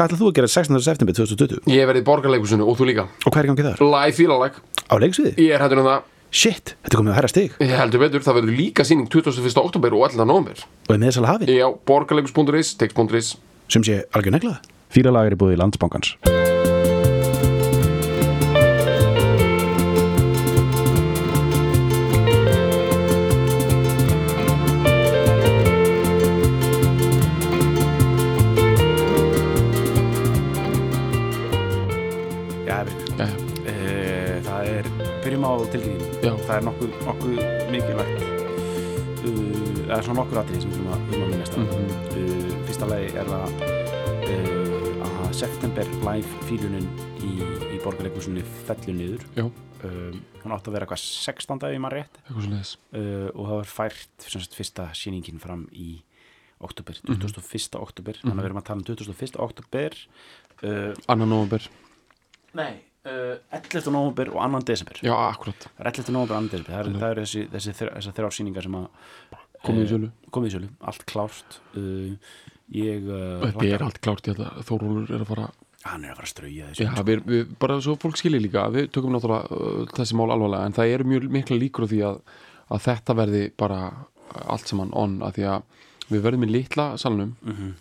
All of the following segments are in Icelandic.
Hvað ætlað þú að gera 16. september 2020? Ég verið í borgarleikusinu og þú líka Og hvað er í gangi þar? Live fílalag Á leiksviði? Ég er hættur um það Shit, þetta komið að herra stig Ég heldur betur, það verður líka síning 21. oktober og 11. november Og er meðsala hafið Já, borgarleikus.is, text.is Sem sé algjör negla Fílalag er í búið í landsbankans Já. það er nokkuð, nokkuð mikilvægt uh, það er svona nokkur atrið sem við þurfum að, að minnast mm Mhm. uh, fyrsta lagi er það uh, að september live fílunin í, í borgarleikusunni fellur niður já, um, hún átti að vera hvað 16. ef maður rétt eitthvað uh, og það var fært sem sagt, fyrsta sýningin fram í oktober, 21. oktober þannig að við erum að tala um 21. oktober uh, Anna november nei, 11. november og 2. desember Já, akkurat Það er 11. nóvember og 2. desember Það eru það er þessi, þessi, þrjá- þessar þrjár sýningar sem að Komið í eh, sölu komið í sölu, allt klárt uh, Ég uh, Þetta er allt klárt, Þórólur er að fara Hann er að fara að strauja þessu Já, við, við, bara svo fólk skilji líka við tökum náttúrulega uh, þessi mál alvarlega en það eru mjög mikla líkur á því að, að þetta verði bara allt saman on að því að við verðum í litla salnum Mhm.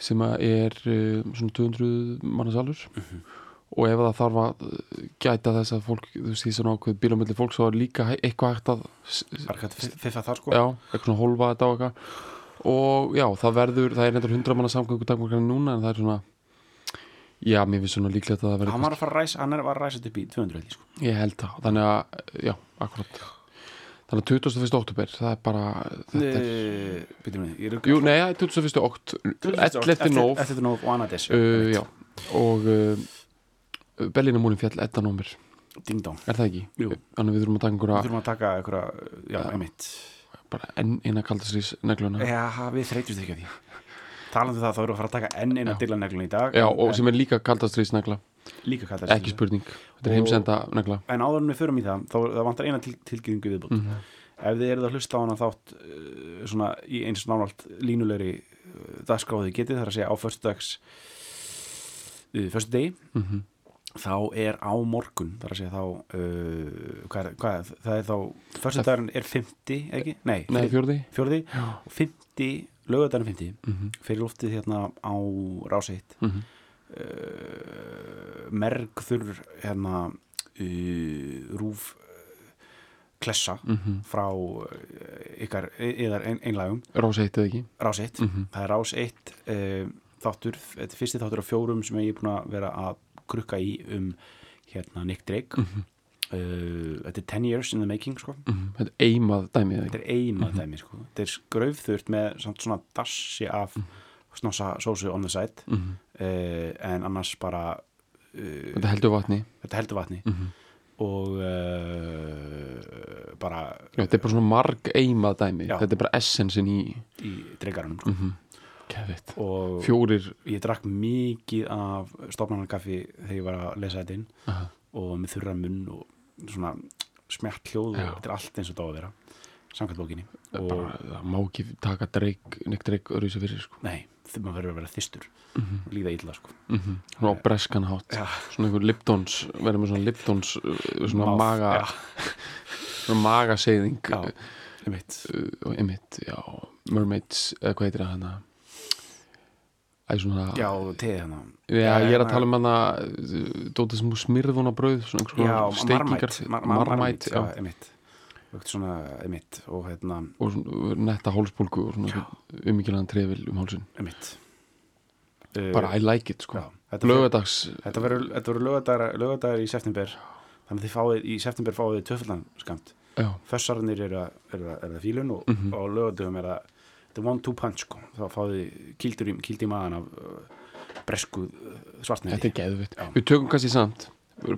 sem er svona 200 manna salur og ef það þarf að uh, gæta þess að fólk, þú veist því svona ákveð bílamöldi fólk svo er líka eitthvað hægt að fiffa það sko já, eitthvað svona hólfa þetta á eitthvað og já, það verður, það er nefndur 100 manna samgöngu dagmarkarinn núna en það er svona já, mér finnst svona líklegt að það verður Hann var að fara að ræsa, hann er að ræsa upp í 200 held ég, sko. Ég held það, þannig að, já, akkurat Þannig að 21. oktober, það er bara þetta er, Býtum við, ég er Jú, nei, það 21. okt 11. nóf 11. nóf og og Berlínamúrin fjall 11. nómur Ding dong Er það ekki? Jú. Þannig við þurfum að taka Við einhverja þurfum að taka einhverja, já, einmitt bara enn eina kaldasrís negluna Já, við þreytjumst ekki að því Talandi um það, þá við að fara að taka enn eina dillaneglun í dag Já, og sem er líka kaldasrís negla líka þessi. Ekki spurning, þetta er Og- heimsenda negla en áður en við förum í það þá það vantar eina til, tilgjöringu viðbútt Mhm. ef þið eruð að hlusta á hana þátt uh, svona í eins nánált línulegri dagskráði getið þar að segja á föstudags uh, föstudegi Mhm. Þá er á morgun þar að segja þá uh, hvað, er, hvað er, það er þá föstudagurinn er 50, ekki? Nei, Nei, fjórði fjórði og 50, lögadagurinn 50 Mhm. fyrir loftið hérna á ráseitt Mhm. uh, mergþur hérna uh, rúf klessa Mhm. frá uh, ykkar yðar ein, einlægum Rása eitt eða ekki rás 1, Mhm. það er rás 1 uh, þáttur, þetta er fyrsti þáttur á fjórum sem ég er búin að vera að krukka í um hérna Nick Drake Mhm. uh, þetta er 10 years in the making sko Mhm. Þetta er eimað dæmið eða þetta er eina dæmi sko þetta er skraufþurft með samt svona dassi af snossa sósu on the side Mhm. uh, en annars bara uh, Þetta heldur vatni þetta heldur vatni Mhm. og uh, bara Já, Þetta er bara svona marg eimað dæmi Já. Þetta er bara essensin í í dreikarunum sko. Geðvitt og Fjórir ég drakk mikið af stofnarnarkaffi þegar ég var að lesa þetta inn. Aha. og með þurra munn og svona smjart hljóð og þetta er allt eins og það á að vera samkvæmt bókinni. Og bara, það má ekki taka dreik Nick Drake öruvísi fyrir sko. nei, maður verður að vera þystur Mhm. líða illa sko. Mm svona á breskan hátt. Já. svona einhver Liptons verður með svona Liptons uh, svona Máf, maga já. svona magaseyðing. Já, uh, já, mermaids eða hvað heitir það hana Æ, svona Já, teði hana Já, ég er að tala um hana Dótið sem smirðuna brauð Svona einhvers Já, konar steikingar marmætt já, já svona, einmitt og hérna, Og svona netta hálspólku Og svona umíkjalaðan trefil um hálsin einmitt. Uh, Bara I like it, sko. já, Lögadags Þetta verður lögadagar, í september. Þannig að þið fáið, í september fáið þið tvöfaldan skamt Já, Fössarnir eru að, eru eru fílun og, Mhm. og lögadagum er að þetta er one two punch sko, þá fáið þið kildur í, kildi í maðan af uh, bresku uh, svartnæði þetta er geðvitt. Við tökum kannski samt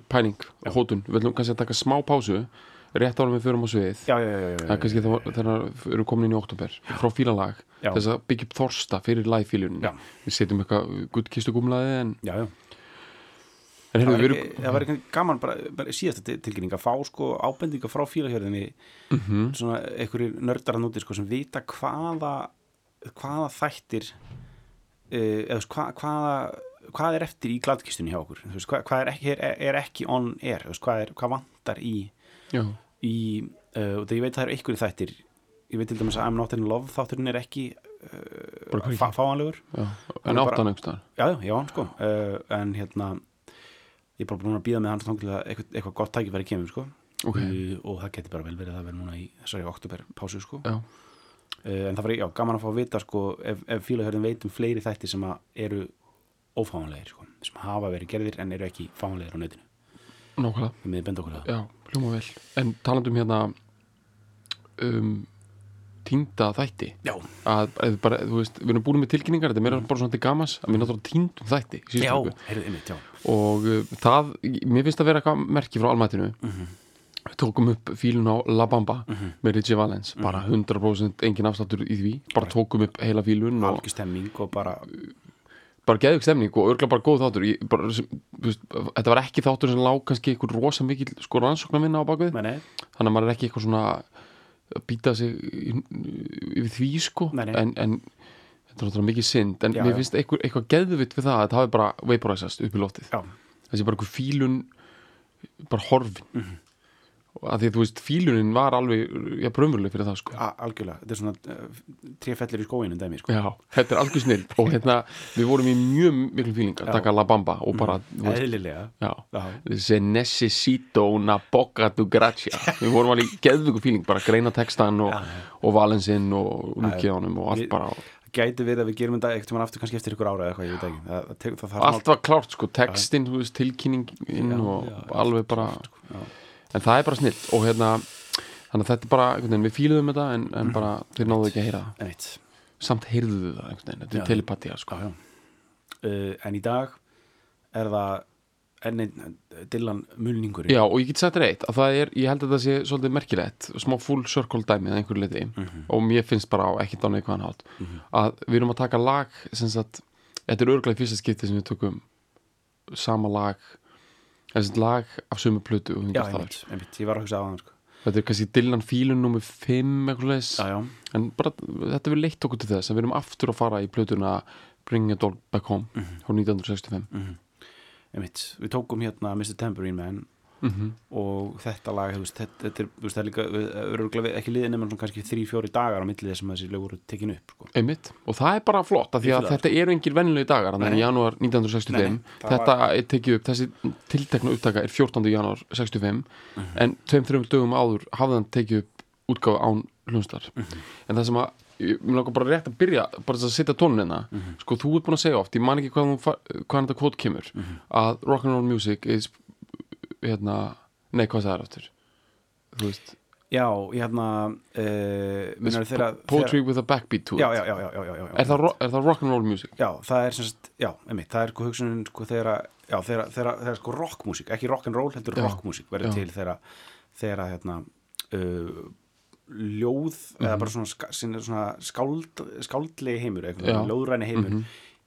Pæling, hótun. Við ætlum kannski að taka smá pásu Rétt árum við förum á sviðið Já, já, já, já, Það er kannski þegar við erum komin inn í oktober Frá fílalag Já. Þess að byggja upp þorsta fyrir live fílunin Já. Við setjum eitthvað guttkistu gumlaði En, já, já. En Það var, erum það var eitthvað gaman bara, bara síðasta til- tilkynning að fá sko ábendinga frá fílahjörðinni Mhm. svona einhverjir nördar að núti sko sem vita hvaða hvaða þættir uh, eða, hva, hvaða hvað er eftir í gladkistunni hjá okkur? Veist, hvað, hvað er, ekki, er, er ekki on air? Veist, hvað, er, hvað vantar í, í uh, og þegar ég veit að það eru einhverju þættir ég veit til dæmis að I'm Not In Love þátturinn er ekki uh, fáanlegur. En áttan einhverstaðar já, já, já, sko en hérna ég er bara búin að býða með að eitthvað, eitthvað gott tækifæri kemur sko. Ok, uh, og það geti bara vel verið að verið núna í þessari oktober pásu sko uh, en það var já, gaman að fá að vita sko ef, ef fílahörðin veit um fleiri þætti sem eru ófáanlegir sko sem hafa verið gerðir en eru ekki fáanlegir á netinu. Nákvæmlega. En talandum hérna um týnda þætti. Já, að, bara, veist, við erum búin með tilkynningar þetta er meira bara svona til gamans að við náttúrulega týndum þætti já, einmitt, og uh, það, mér finnst að vera eitthvað merki frá almætinu við tókum upp fílun á La Bamba með Richie Valens, bara 100% engin afstáttur í því, bara tókum upp heila fílun og og bara bara geðug stemning og örgla bara góð þáttur. Ég, bara, veist, þetta var ekki þáttur sem lá kannski einhver rosa mikil sko rannsóknarvinna á bakvið þannig að maður er ekki eitthvað svona að býta sig yfir því sko. Nei, nei. En, en þetta er náttúrulega mikið synd. En Já, mér finnst eitthvað, eitthvað geðvitt við það að það hafi bara vaporizast upp í loftið. Já, þessi bara eitthvað fílun bara horfin. Mhm. og að því þú veist fílunin var alveg já, brömmurlega fyrir það sko. A- algjörlega. Þetta er svona uh, tréfellir í skóinu dæmi sko. Já, þetta er algjör snill og hérna við vorum í mjög miklu fíling að Já. taka La Bamba og bara, þú veist, eðlilega. já. Já, Se necesito una boca tu gracia. Við vorum alveg í geðvöku fíling bara greina textan og, og valensinn og lukið honum og allt bara gæti verið að við gerum þetta ekkert mann aftur kannski eftir ykkur ára eða eitthvað, ég veit ekki. Það, það, það, allt var klárt sko, textin, tilkynningin og já, alveg bara já. En það er bara snill og hérna þannig að þetta er bara, veginn, við fíluðum þetta en, en bara, þeir náðu ekki að heyra það samt heyrðu þau það, einhvern veginn, þetta er telepatía sko. já, já. Uh, en í dag er það enn Dylan mulningur Já, og ég get sagt þér eitt að það er, ég held að það sé svolítið merkilegt smá full circle dæmið að einhverju leiti Mhm. og mér finnst bara á ekkert á neikvæðan hátt að við erum að taka lag sem sagt, þetta er örglega fyrsta skipti sem við tökum sama lag þessi lag af sömu plötu já, einmitt, einmitt, ég var að hugsa á hann sko. þetta er kannski Dylan fílun nummer 5 eitthvað leis, en bara þetta við leitt okkur til þess að við erum aftur að fara í plötuna Bring It All Back Home Mhm. frá 1965 einmitt við tókum hérna Mr. Tambourine Man mm og þetta lag, veist, þetta, þetta er, það er líka öruglega ekki liðin nema kannski þrý, fjóri dagar á milli þess að þessi lög voru tekin upp sko. Og það er bara flott af því að þetta eru engir venjulegi dagar þannig í janúar 1965 Nei, nei, þetta er tekið upp, þessi tiltekna upptaka er 14. janúar 65 Mhm. en tveim, þreim dögum áður hafði hann tekið upp útgáfu án hlunstar Mhm. en það sem að mér langar bara rétt að byrja bara þess að setja tónina Mhm. sko þú ert búin að segja oft, ég man ekki hvað, hvað, hvað þetta kvot kemur Mhm. að rock'n'roll music is hérna, nei hvað það er aftur þú veist, já, hérna uh, minnar þeirra poetry with a backbeat to it já, já, já. Er, það, það rock'n'roll music? Já, það er semst, já, einmitt, það er sko hugsunin sko þegar, já, þegar, þegar sko rockmúsík, ekki rock'n'roll, heldur Já, rockmúsík verður til þegar, þegar hérna uh, ljóð eða bara svona, svona skáld, skáldlegi heimur, ljóðræni heimur Mhm.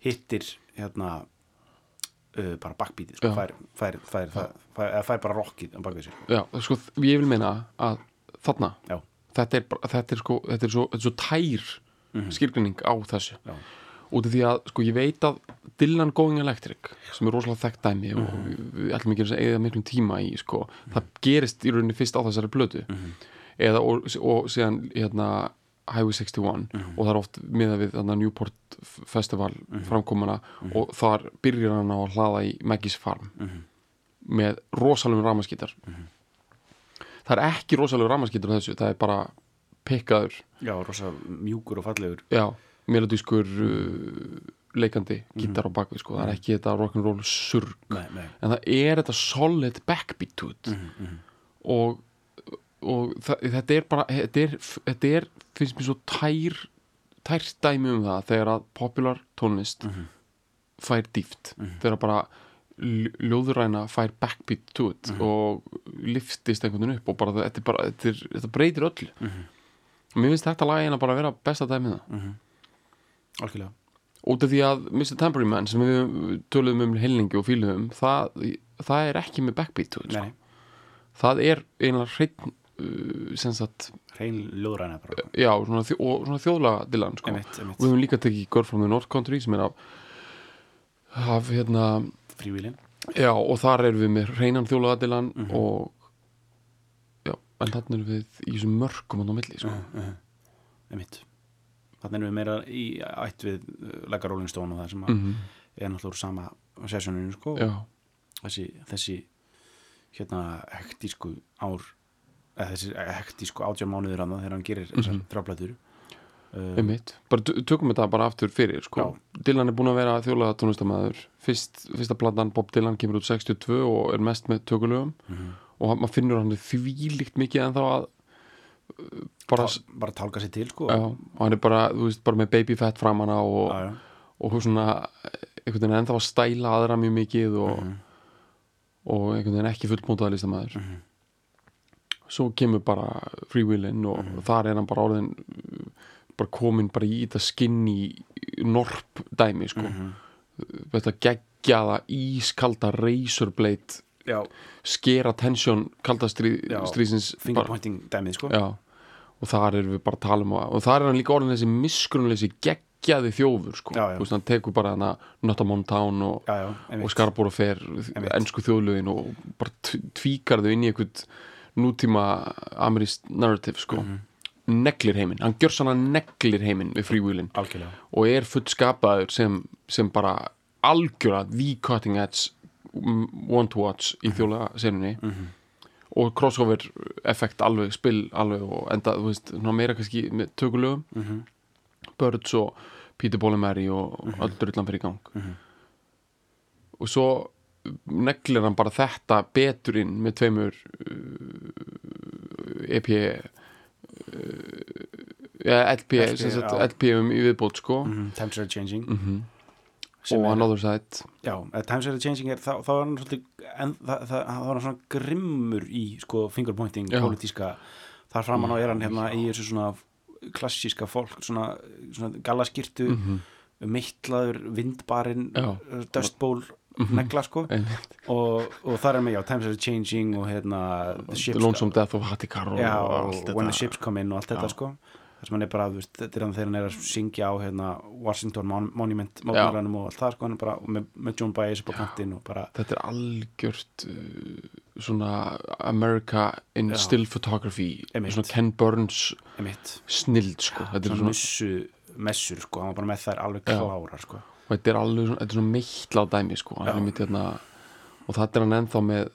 hittir hérna uh, bara bakbítið, sko, fær, fær, fær, fær, fær, bara rockið á bakvið sér. Já, sko, ég vil meina að þarna, þetta er, þetta er sko, þetta er svo, þetta er svo tær Mhm. skilgrinning á þessu. Já, út af því að, sko, ég veit að Dylan Going Electric, sem er rosalega þekkt dæmi og Mhm. við, við ætlum ekki að eða miklum tíma í, sko, það gerist í rauninni fyrst á þessari blötu Mhm. eða, og, og síðan, hérna Highway 61 Mhm. og það er oft miðað við þarna Newport Festival Mhm. framkomuna og þar byrjar hann á að hlaða í Maggie's Farm Mhm. með rosalum ramaskítar það er ekki rosalegu ramaskítar þessu, það er bara pikkaður, já, rosa mjúkur og fallegur. Já, melodískur uh, leikandi gítar á bakvið, sko, það er ekki þetta rock'n'roll surg, Nei, nei. En það er þetta solid backbeat Mhm, mhm. og, og þetta er bara þetta er, þetta er, finnst mér svo tær tært dæmi um það þegar að popular tónlist Mhm. fær dýft Mhm. þegar bara lj- ljóðræna fær backbeat to it og liftist einhvern veginn upp og bara þetta, bara, þetta, er, þetta breytir öllu Mhm. og mér finnst þetta lag eina bara að vera besta dæmið það Mhm. Algjörlega út af því að Mr. Tambourine Man sem við töluðum um helningi og fíluðum það, það er ekki með backbeat to it sko. Það er einlega sagt, Hrein ljóðræna bara. já, svona, og svona þjóðlega Dylan sko. Emitt, emitt og við höfum líka tekið Girl from the North Country sem er af, af hérna, Frívílin já, og þar erum við með hreinan þjóðlega Dylan Mhm. og já, en þannig erum við í þessum mörgum á milli sko. Emitt Þannig erum við meira í ætt við uh, Lega Rolling Stone og það sem mm er náttúrulega úr sama sessjóninu sko. Þessi, þessi hérna hektísku ár eða þessi hektísku átján mánuður hann þegar hann gerir þessar mm Mhm. þráblætur uh, einmitt bara tö- tökum þetta bara aftur fyrir sko. Dylan er búin að vera þjóðlega tónlistamæður Fyrst, fyrsta platan Bob Dylan kemur út 62 og er mest með tökulögum Mhm. og hann- maður finnur hann þvílíkt mikið en þá að bara, tá, bara tálka sér til sko já, og hann er bara, þú veist, bara með babyfett framanna og, já, já. og svona einhvern veginn ennþá að stæla aðra mjög mikið og, Mhm. og einhvern veginn ekki fullmótaða listamæður Mhm. Svo kemur bara Free Willin og Mhm. þar er hann bara orðin uh, bara komin bara í þetta skinn í norp dæmi sko Mhm. þetta geggjaða ískalda razorblade já, skera tensjón kalda bara, fingerpointing dæmið sko já, og þar erum við bara að tala um og, og þar er hann líka orðin þessi miskunnleysi geggjaði þjófur sko. Já, veist, hann tekur bara hana Nottamon Town og, og Einmitt. ennsku þjóðlögin og bara tvíkar þau inn í einhvern nútíma amirist narrative sko. Mhm. neglir heiminn, hann gjör svona neglir heiminn við algjörlega og er fullskapaður sem, sem bara algjöra the cutting edge mm, one to watch í þjóðlega senunni Mhm. og crossover effekt alveg, spil alveg og enda, þú veist, meira kannski með tökulögum, Mhm. Birds og Peter Bolimerri og mm -hmm. öll drullan fyrir í gang Mhm. og svo neglir hann bara þetta betur inn með tveimur uh, EP ja, LP, LP, um í viðbót sko Mhm. Times are changing mm sem og er- Another Side Já, eh, Times Are Changing er þá, þá er hann svolítið en, það, það, það var hann svona grimmur í sko fingerpointing, Já. pólitíska þar framan á er hann hérna í þessu svona klassíska fólk svona, svona gallaskirtu, mm Mhm. meittlaður vindbarinn, Já. dustból Mhm. Negla sko. Og, og þar er með, já, Times Are Changing og hérna The The Lonesome Death of Hattikar og, já, og When the þetta Ships Come In og allt þetta Já. sko. Þar sem hann er bara, þú veist, þetta er hann þegar hann er að syngja á hérna, Washington Mon Monument mótmælanum og allt það sko, hann er bara með, með John Baez upp á kantinn og bara þetta er algjört uh, svona America in Já. still photography. Svona Ken Burns einmitt, snild sko. þetta, er svona messu messur sko, hann var bara með þær alveg klárar sko og þetta er alveg svona, þetta er svona meittla dæmi sko. Já. hérna, og þetta er hann ennþá með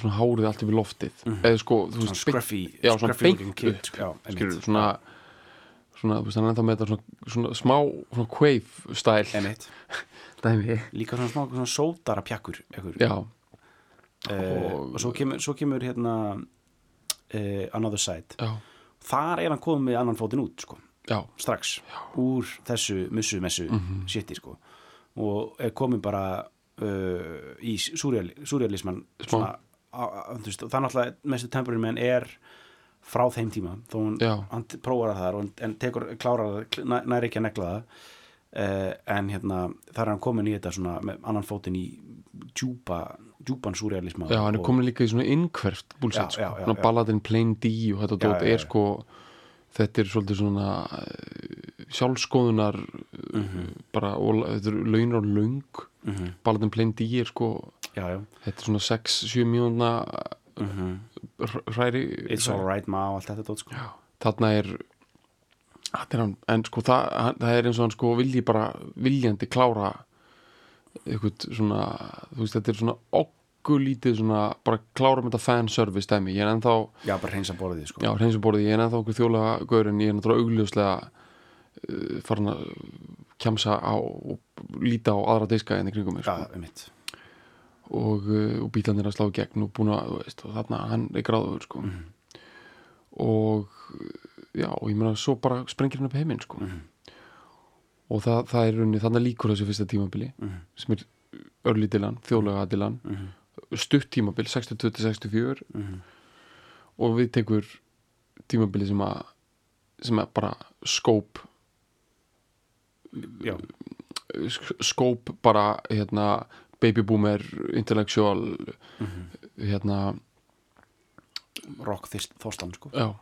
svona hárið allt yfir loftið. Mhm. eða sko, þú veist, scruffy, já, svona beint upp, já, skilur, svona svona, þú veist, hann ennþá með þetta svona, svona smá, svona quave stæl einmitt, dæmi. Líka svona smá svona sótara pjakkur já, Eh, og- og svo kemur, svo kemur hérna uh, Another Side. Já, þar er hann komið annan fótinn út sko. Já, strax. Úr þessu mussu messu Mhm. shiti sko og er komin bara uh, í það er náttúrulega mestu temporary man er frá þeim tíma þó hann t- prófar það og, en tekur, klárar það, næ- nær ekki að negla það uh, en hérna þar er hann komin í þetta svona með annan fótinn í djúpa, djúpan súrealisma já, hann er komin líka í svona innkverft búlsett, sko, já, svona já. balladin Plain D og þetta Já, dót já, já. er sko þetta er svolítið svona uh, sjálfskoðunar uh, bara, og þetta er launar og löng. Mhm, balladin Plain D er sko já, já. þetta er svona 6-7 mínúna mhm. hræri It's alright ma og allt þetta dót sko. Þarna er hann, en sko það, það er eins og hann sko vilji bara viljandi klára eitthvað svona þú veist þetta er svona oggulítið svona bara klára með þetta fanservice dæmi ég er ennþá, já, bara hreinsa borðið sko já hreinsuborði ég er ennþá okkur þjóla gaur en ég er náttúrulega augljóslega uh, farin að kjamsa á og líta á aðra diska en í kringum mig já, sko. einmitt og, uh, og bílarnir að slá gegn og búin að, veist, og þarna hann er gráður sko. Mhm. og já, og ég meina svo bara sprengir hann upp heiminn sko. Mhm. og það, það er runni, þannig líkur þessu fyrsta tímabili Mhm. sem er örlítilan, þjóðlega dilan Mhm, stutt tímabil, 62-64 mhm. og við tekur tímabili sem að sem er bara skóp já, skóp bara hérna, baby boomer intellectual Mhm. hérna rock þóstan sko. Já,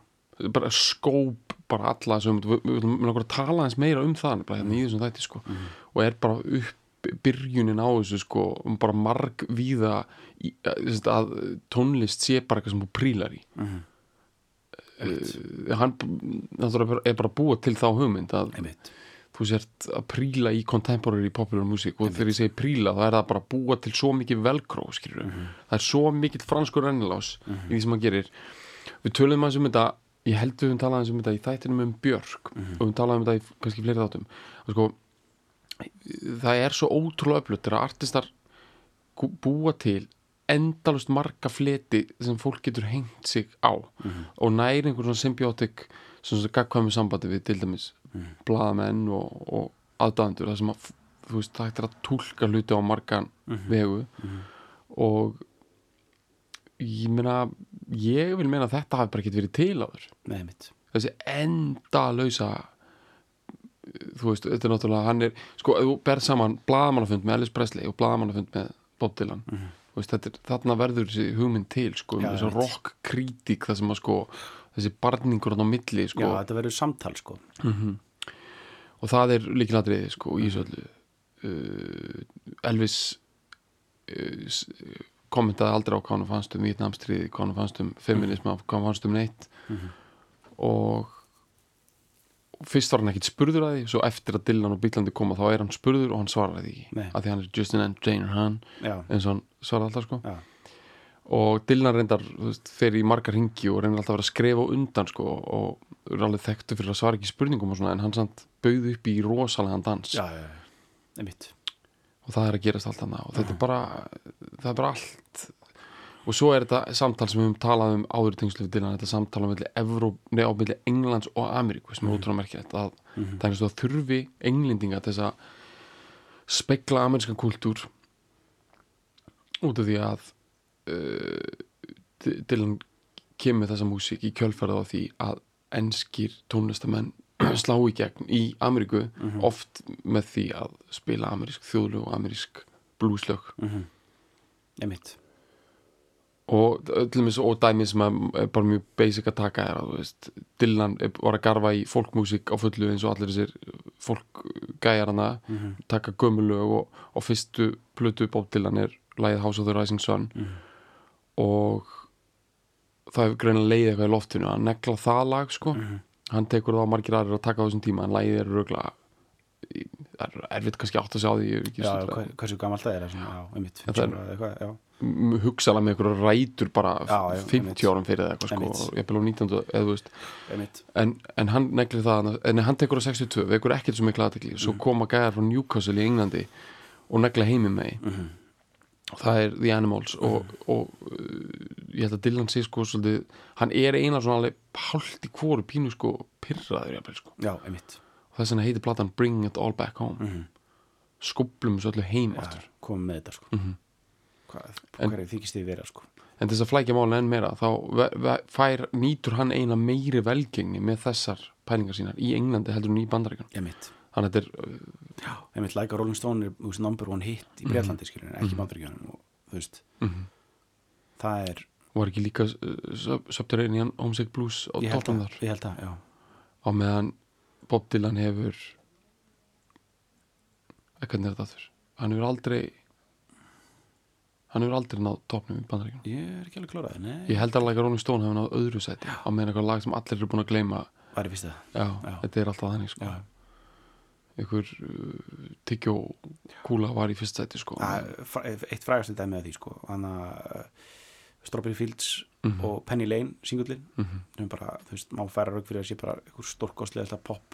bara skóp bara alla þessum, við viljum okkur að tala eins meira um það bara hérna þessum þætti sko. Og er bara upp byrjunin á þessu sko um bara marg víða í, að, tónlist sé bara eitthvað sem hún prílar í. Uh, hann er bara búa til þá hugmynd að einmitt. þú sért að príla í contemporary popular music og þegar ég segi príla þá er það bara búa til svo mikið velkró skilur það er svo mikill franskur rennilás í því sem hann gerir. Við töluðum aðeins um þetta ég held við höfum talað aðeins um þetta í þættinum um Björk og við höfum talað um þetta í kannski fleiri þáttum. Og sko það er svo ótrúlega öflut þegar artistar búa til endalust marga fleti sem fólk getur hengt sig á og næri einhver svona symbiotic svona gagkvæmi sambandi við til dæmis blaðamenn og, og aðdæðandur það sem að þú veist, það er að túlka hluti á margan vegu. Og ég meina ég vil meina að þetta hafi bara ekki verið til Nei, einmitt. Þessi endalausa þú veist, þetta er náttúrulega hann er, sko, þú berð saman blaðamannafund með Ellis Presley og blaðamannafund með Bob Dylan þú veist, þetta er, þarna verður þessi hugmynd til, sko, um þessi rock krítik það sem að sko, þessi barningur á milli, sko, Já, þetta verður samtal sko. Og það er líkilatriði, sko, í þessu öllu. Uh, Elvis uh, kommentaði aldrei á hvað hann fannst um Vietnamstriði, hvað hann fannst um feminisma, hvað hann fannst um neitt. Og fyrst var hann ekkit spurður að því svo eftir að Dylan og Bílandi koma þá er hann spurður og hann svaraði því Nei. ekki að því hann er Justin and Jane hann Já, eins og hann svaraði alltaf sko. Já, og Dylan reyndar veist, fer í margar ringi og reynir alltaf að vera að skrefa undan sko og er alveg þekktu fyrir að svara ekki spurningum og svona en hann samt bauð upp í rosalega dans. Já, já. einmitt. Og það er að gerast allt annað og þetta er bara það er bara allt og svo er þetta samtal sem við höfum talað um áður í tengslu við Dylan, þetta samtal á milli Englands og Ameríku sem er ótrúlega merkilegt að það er eins og að þurfi englendinga þess að spekla amerískan kultúr út af því að uh, Dylan kemur þessa músík í kjölfærið á því að enskir tónlistamenn slá í gegn í Ameríku oft með því að spila amerísk þjóðlög og amerísk blúslög einmitt og öllum og dæmi sem er bara mjög basic að taka er að veist Dylan er- var að garfa í fólkmúsík á fullu eins og allir þessir fólkgæjar hana taka gömulög og, og fyrstu plötu Bob Dylan er lagið House of the Rising Sun. Og það hefur greinilega leiðið eitthvað í loftinu að negla það lag sko. Hann tekur það á margir aðrir að taka á þessum tíma en lagið er rögla það er erfitt kannski átt að sjá því Já, stundað- hva- hversu gamalt það er svona, Já, einmitt það er- eitthvað, já. m- hugsaðlega með einhverja rætur bara Já, já, 50 einmitt. árum fyrir það eitthvað sko, og ég byrja á 19. eða þú veist en, en hann neglir það en hann tekur á 62, vekur ekkert svo mikla aðtekli Mhm. svo koma gæðar frá Newcastle í Englandi og negla heimi með Mhm. og það er The Animals og, og uh, ég held að Dylan sé sko svolítið, hann er eina svona hálft í hvoru pínu sko pyrraður sko Já, einmitt og þess vegna heitir platan Bring It All Back Home. Mhm. skublum svo öllu heim Já, aftur komum með þetta sko. Mhm. Hvað, En- hverju þykist þið vera sko? En þess að flækja málun enn meira þá fær, nýtur hann eina meiri velgengni með þessar pælingar sínar í Englandi heldur en í Bandaríkan Þannig að þetta er, Já, einmitt Like a Rolling Stone er veist, number one hit í Breitlandi skilur en ekki mm -hmm. og þú veist. Mhm. það er, var ekki líka uh, sub Subterranean Homesick Blues á ég að, þar? ég held að, já. Á meðan Bob Dylan hefur að hvernig er þetta aftur hann hefur aldrei hann hefur aldrei náð toppnum í Bandaríkan Ég er ekki alveg kláraði, nei Ég held að Like a Rolling Stone hefur náð öðru seti á meðan eitthvað lag sem allir eru búin að gleyma Var ég fyrst það Já, Já. þetta er alltaf þannig sko. Einhver uh, tyggjó kúla var í fyrst sæti sko. Er eitt frægast þetta með því sko að uh, Strawberry Fields Mhm. og Penny Lane singullin Mhm. sem bara, þú veist, má færa rauk fyrir að sé bara einhver stórkostlega pop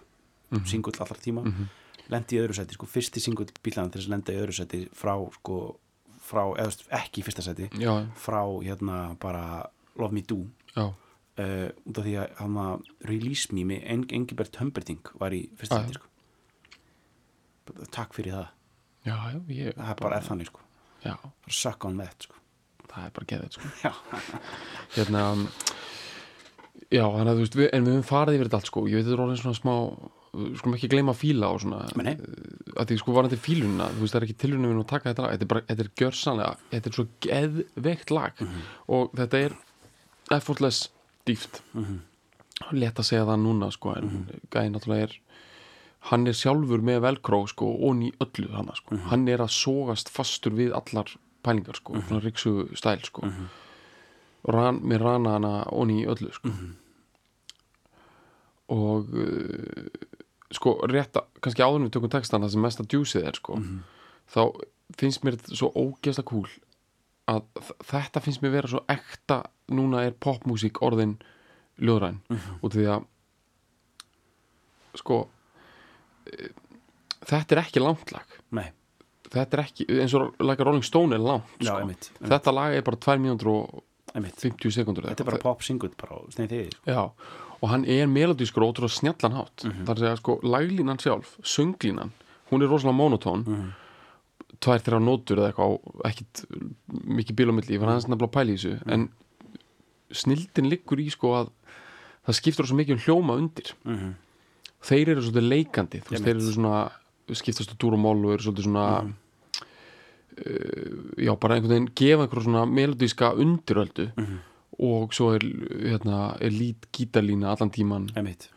Mhm. singull allra tíma Mhm. lendi í öðru seti, sko, fyrsti singull bílan til þess að lenda í öðru seti frá, sko frá, eða ekki í fyrsta seti Já, frá, hérna, bara Love Me Do. Uh, út af því að hann að Release Me með Eng Engibert Humperdinck var í fyrsta Já, seti, sko. Takk fyrir það, já, ég, það er bara er þannig, sko suck on that, sko. Það er bara geðið sko. Hérna Já, þannig að þú veist við, En við höfum farið yfir þetta allt sko. Ég veit þetta er orðin svona smá Skulum ekki gleyma að fíla og svona Nei, nei. að því sko varandi fílunina þú veist það er ekki tilhörnum við að taka þetta lag þetta er bara, þetta er gjörsanlega þetta er svo geðveikt lag Mhm. og þetta er effortless dýft Mhm. létt að segja það núna sko en mm gæði náttúrulega er hann er sjálfur með velkró sko og í öllu hana sko Mhm. hann er að sogast fastur við allar pælingar sko, svona riksu stæl sko Mhm. ran, með rana hana og í öllu sko Mhm. og uh, sko rétt að, kannski áður við tökum textan það sem mesta djúsið er sko Mhm. þá finnst mér þetta svo ógeðslega cool að þetta finnst mér vera svo ekta núna er popmusík orðin ljóðræn Mhm. út af því að sko e, þetta er ekki langt lag Nei, þetta er ekki, eins og a Rolling Stone er langt já, sko. einmitt, einmitt, þetta lag er bara 2 mínútur og einmitt. 50 sekundur Þetta er bara pop singull bara sneið þið Já, og hann er melodískur og ótrúlega snjallan hátt Mhm. þar að segja sko laglínan sjálf, sönglínan hún er rosalega monotón Mhm. tvær, þrjá nótur eða eitthvað ekkit mikið bíl á milli, ég var hans nefnilega að pæla í þessu en snildin liggur í sko að það skiptur svo mikið um hljóma undir Mhm. þeir eru svolítið leikandi veist, þeir eru svona skiptast á dúr og mól og eru svolítið svona Mhm. uh, já, bara einhvern veginn gefa einhverjum svona melodíska undiröldu Mhm. Og svo er, hérna, er lít gítarlína allan tíman Einmitt,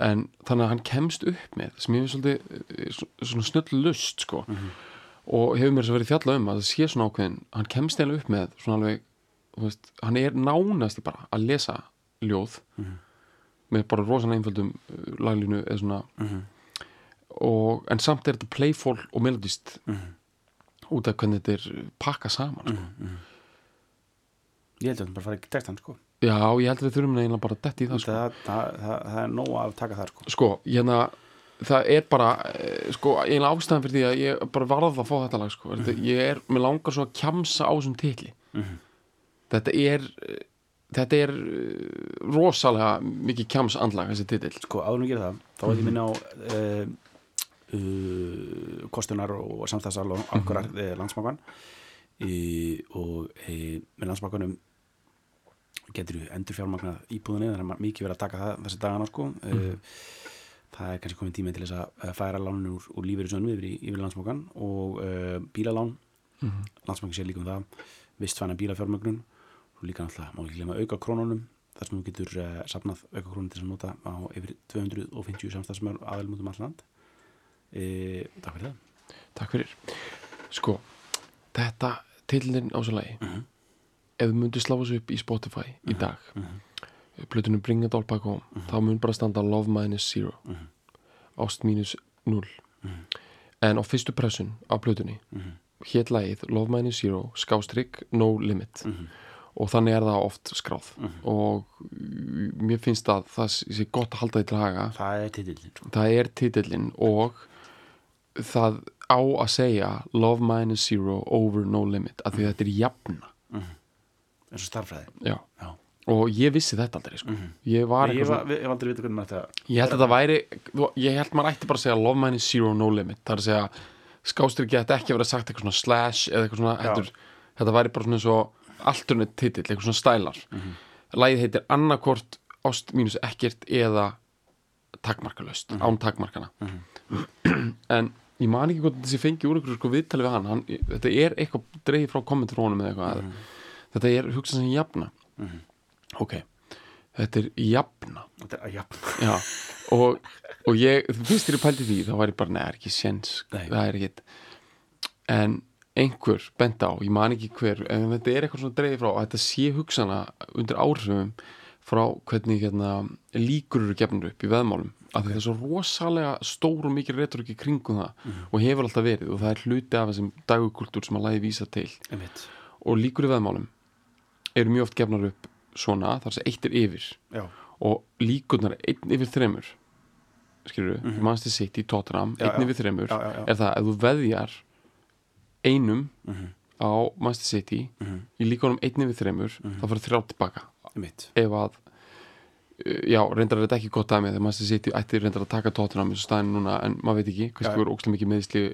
en þannig að hann kemst upp með sem ég finnst svolítið eh, svo- svona snöll lust sko Mhm. og hefur mér þess að verið fjallað um að það sé svona ákveðin hann kemst eiginlega upp með svona alveg veist, hann er nánasti bara að lesa ljóð Mhm. með bara rosalega einföldum uh, laglínu eða svona Mhm. og, en samt er þetta playful og melodist Mhm. út af hvernig þetta er pakka saman sko. Mhm. Ég held að þetta bara fara ekki textan sko já, ég held að við þurfum eiginlega bara að detti í það sko. það, það, það, það er nóg að taka það sko sko, hérna það er bara, eh, sko, eiginlega ástæðan fyrir því að ég bara varð að fá þetta lag sko. mm ég er, mér langar svo að kjamsa á þessum titli Mhm. þetta er eh, þetta er eh, rosalega mikið kjams andlag þessi titill Sko áður að gera það þá var ég minna á uh, uh, kostunar og samstæðsal og ankorar mm -hmm. landsmákan og með landsmákanum getur þú endur fjármagnað íbúðinni þannig að mikið verið að taka það þessi dagana sko. Uh, það er kannski komin tími til þess að að færa lánun úr, úr lífeyri sönnu yfir, í- yfir landsmákan og uh, bílalán. Mhm. landsmákan sér líka um það. Vistfæna bílafjármögnun. Og líka náttúrulega má ekki glemma auka krónunum þar sem þú getur uh, safnað auka krónun til þess að nota á yfir 250 samstæðsmör aðalum út um allan land. E, Takk fyrir það. Takk fyrir. Sko, þetta titillin á svo lagi Mhm. Ef við myndum slá þessu upp í Spotify í dag Mhm. plötunum Bring It All Back Home þá mun bara standa Love Minus Zero Mhm. Ást 0 Mhm. en á fyrstu pressun á plötunni Mhm. hétt lagið Love Minus Zero skástrygg No Limit Mhm. og þannig er það oft skráð Mhm. og uh, mér finnst að það sé gott að halda því til haga Það er titillin sko. það er titillin og það á að segja Love Minus Zero over No Limit af því þetta er jafna eins og starfræði Já. Já. og ég vissi þetta aldrei sko. Mhm. ég var Ég var- ég hef aldrei vitað hvernig maður þetta Ég held að það væri, ég held maður ætti bara að segja Love Mine is Zero No Limit Það er að segja, skástryggi ætti ekki vera sagt eitthvað svona slash eða eitthvað svona Já. heldur, Þetta væri bara svona eins og alternate titill, eitthvað svona stælar mm Lagið heitir annarkort ást mínus ekkert eða takmarkalöst, án takmarkana En ég man ekki hvort þessi fengi úr ykkur sko viðtali við hann, hann Þetta er eitthvað dreigið frá kommentur honum eða eitthvað Þetta er hugsað sem jafna. Ok, þetta er jafna. Þetta er að jafn Já, og, og ég fyrst þegar ég pældi því, þá var ég bara, neða, er ekki séns, það er ekkit en einhver bent á, ég man ekki hver en þetta er eitthvað svona dreigði frá, að þetta sé hugsana undir áhrifum frá hvernig hérna, líkur eru gefnur upp í veðmálum, af því það er svo rosalega stór og mikið retoriki kringum það og hefur alltaf verið og það er hluti af þessum dagukultúr sem að lagi vísa til. Einmitt. og líkur í veðmálum eru mjög oft gefnar upp svona, þar sem eitt er yfir Já, og líkurnar einn yfir þremur skilur við, mm -hmm. sitt í Já, einn yfir já. er það ef þú veðjar einum Mhm. á Manchester City Mhm. í líkunum einn yfir þremur þá fyrir þrjá tilbaka ef að já, reyndar er þetta ekki gott dæmi þegar Manchester City ætti reyndar að taka Tottenham eins og staðin núna en maður veit ekki, kannski voru ógstlega mikið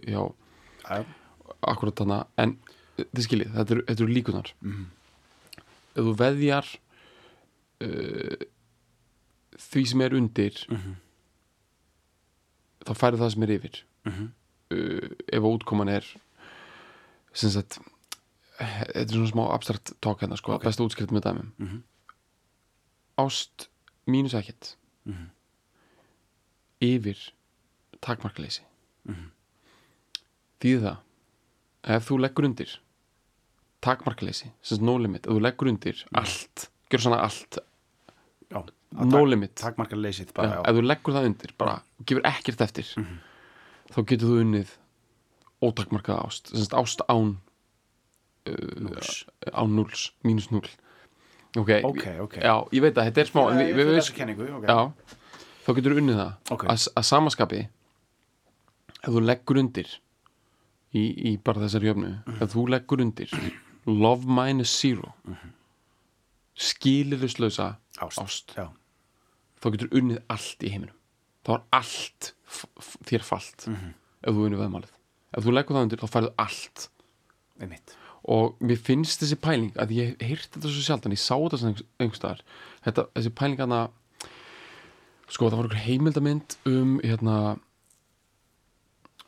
Já, akkurat þarna en uh, þið skiljið, þetta eru, þetta eru líkunar Mhm. Ef þú veðjar uh, því sem er undir Mhm. þá færi það sem er yfir Mhm. uh, ef útkoman er sem sagt þetta er svona smá abstrakt tók hérna sko, Ok. besta útskrift með dæmum Mhm. ást mínus ekkert Mhm. yfir takmarkaleysi Mhm. þýði það ef þú leggur undir takmarkaleysi, sem sagt no limit. Ef þú leggur undir allt, gjör svona allt já, no limit. Takmarkar leysið já, bara, já, ef þú leggur það undir, bara gefur ekkert eftir þá getur þú unnið ótakmarkaða ást sem sagt ást án Núls. án núls, mínus núl ok, ok, ok. Já, ég veit að þetta er smá en við, við, við, kenningu, já, þá getur þú unnið það. Að, að samaskapi ef þú leggur undir í, í bara þessari jöfnu Mhm. ef þú leggur undir love minus zero Mhm. skilirðuslausa ást, ást. já, þá getur unnið allt í heiminum þá er allt þér falt Mhm. ef þú unnið veðmálið ef þú leggur það undir þá færðu allt einmitt og mér finnst þessi pæling að ég heyrti þetta svo sjaldan, ég sá þetta svona einhvers staðar, þetta, þessi pæling hana sko það var einhver heimildamynd um hérna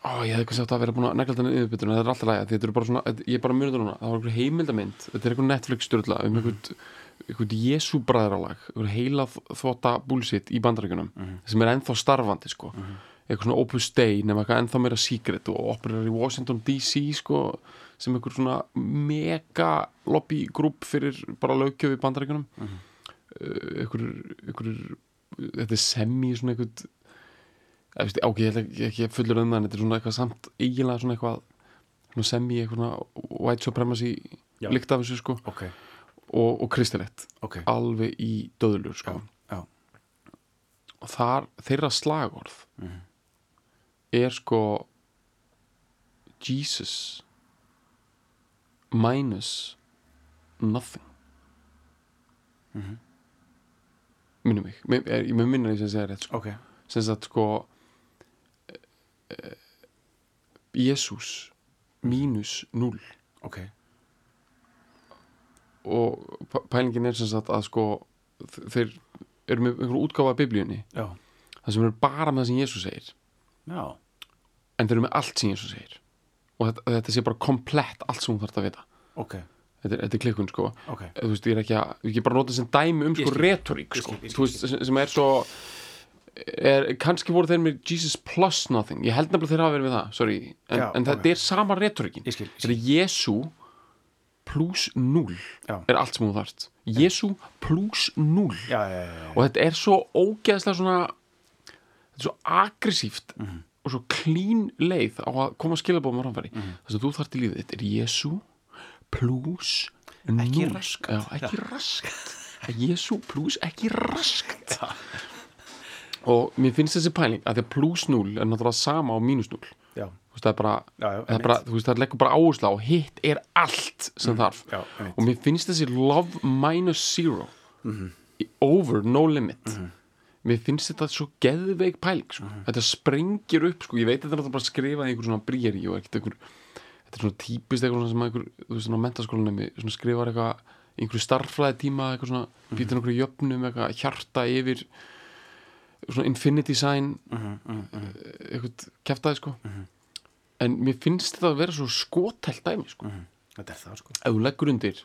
ó ég hefði kannski átt að vera búin að negla þetta yfirbyrðuna, það er alltaf lægja, þetta eru bara svona ég er bara mjög núna, það var einhver heimildamynd þetta er einhver Netflix styrla um einhvern einhvern Jésu bræðralag, einhver heila þvota bullshit í bandarækjunum sem er ennþá starfandi sko. Eitthvað svona Opus Dei nema eitthvað ennþá meira secret og operar í Washington DC sko sem einhver svona mega lobbygrúp fyrir bara löggjöf í bandarækjunum mm -hmm. einhver, einhver þetta er semi svona einhver eða, veist, ok, ég ætla ekki- að fullur um það en þetta er svona eitthvað samt eiginlega svona eitthvað svona semi eitthvað svona white supremacy líkt af þessu sko. Ok, og, og kristilegt ok. Alveg í döðlur sko. Já, já, og þar, þeirra slagorð Mhm. er sko Jesus minus nothing. Mhm. minnum mig. Ég með minna því sem segja rétt sko. ok. Sem sagt sko eh, Jésús mínus 0 ok, og pælingin er sem sagt að sko þeir eru með einhverjum útgáfa af biblíunni. Já, það sem eru bara með það sem Jésús segir. Já. En þeir eru með allt sem Jésús segir. Og þetta, þetta sé bara komplett allt sem hún þarf að vita. Ok, þetta er, þetta er klikkun sko. Ok. Þú veist, ég er ekki að, ég er bara að nota sem dæmi um sko skil. retorík sko, skil, skil, þú veist, sem er svo er, kannski voru þeir með Jesus plus nothing, ég held nefnilega þeir hafa verið með það sorry, en, Já, en ok. þetta er sama ég þetta er Jésu plus 0 Já. er allt sem þú þarft. Jésu plus 0 já, já, og þetta er svo ógeðslega svona þetta er svo aggressíft Mhm. og svo klín leið á að koma skilabóðum á framfæri. Mhm. þess að þú þarft í lífið þetta er Jésu plus 0 Ekki raskat. Já, ekki raskat. Jésu plus ekki raskat og mér finnst þessi pæling að því að plus 0 er náttúrulega sama á mínus 0 já, Þú veist, það er bara, Já, já, það, er bara veist, það leggur bara áherslu á hitt er allt sem þarf Mhm. já, einmitt. og mér finnst þessi love minus zero í over no limit mér finnst þetta svo geðveik pæling sko. þetta sprengir upp sko. ég veit þetta er náttúrulega bara að skrifa í einhver svona bríeri og ekkert einhver þetta er svona típist eitthvað sem einhver þú veist svona mentaskólanemi svona skrifar eitthvað einhverju starffræði tíma eitthvað svona býtur einhverju jöfnum eitthvað hjarta yfir svona infinity sign eitthvað keftaði sko. En mér finnst þetta að vera svo skotelt dæmi sko. Þetta er það sko. Ef þú leggur undir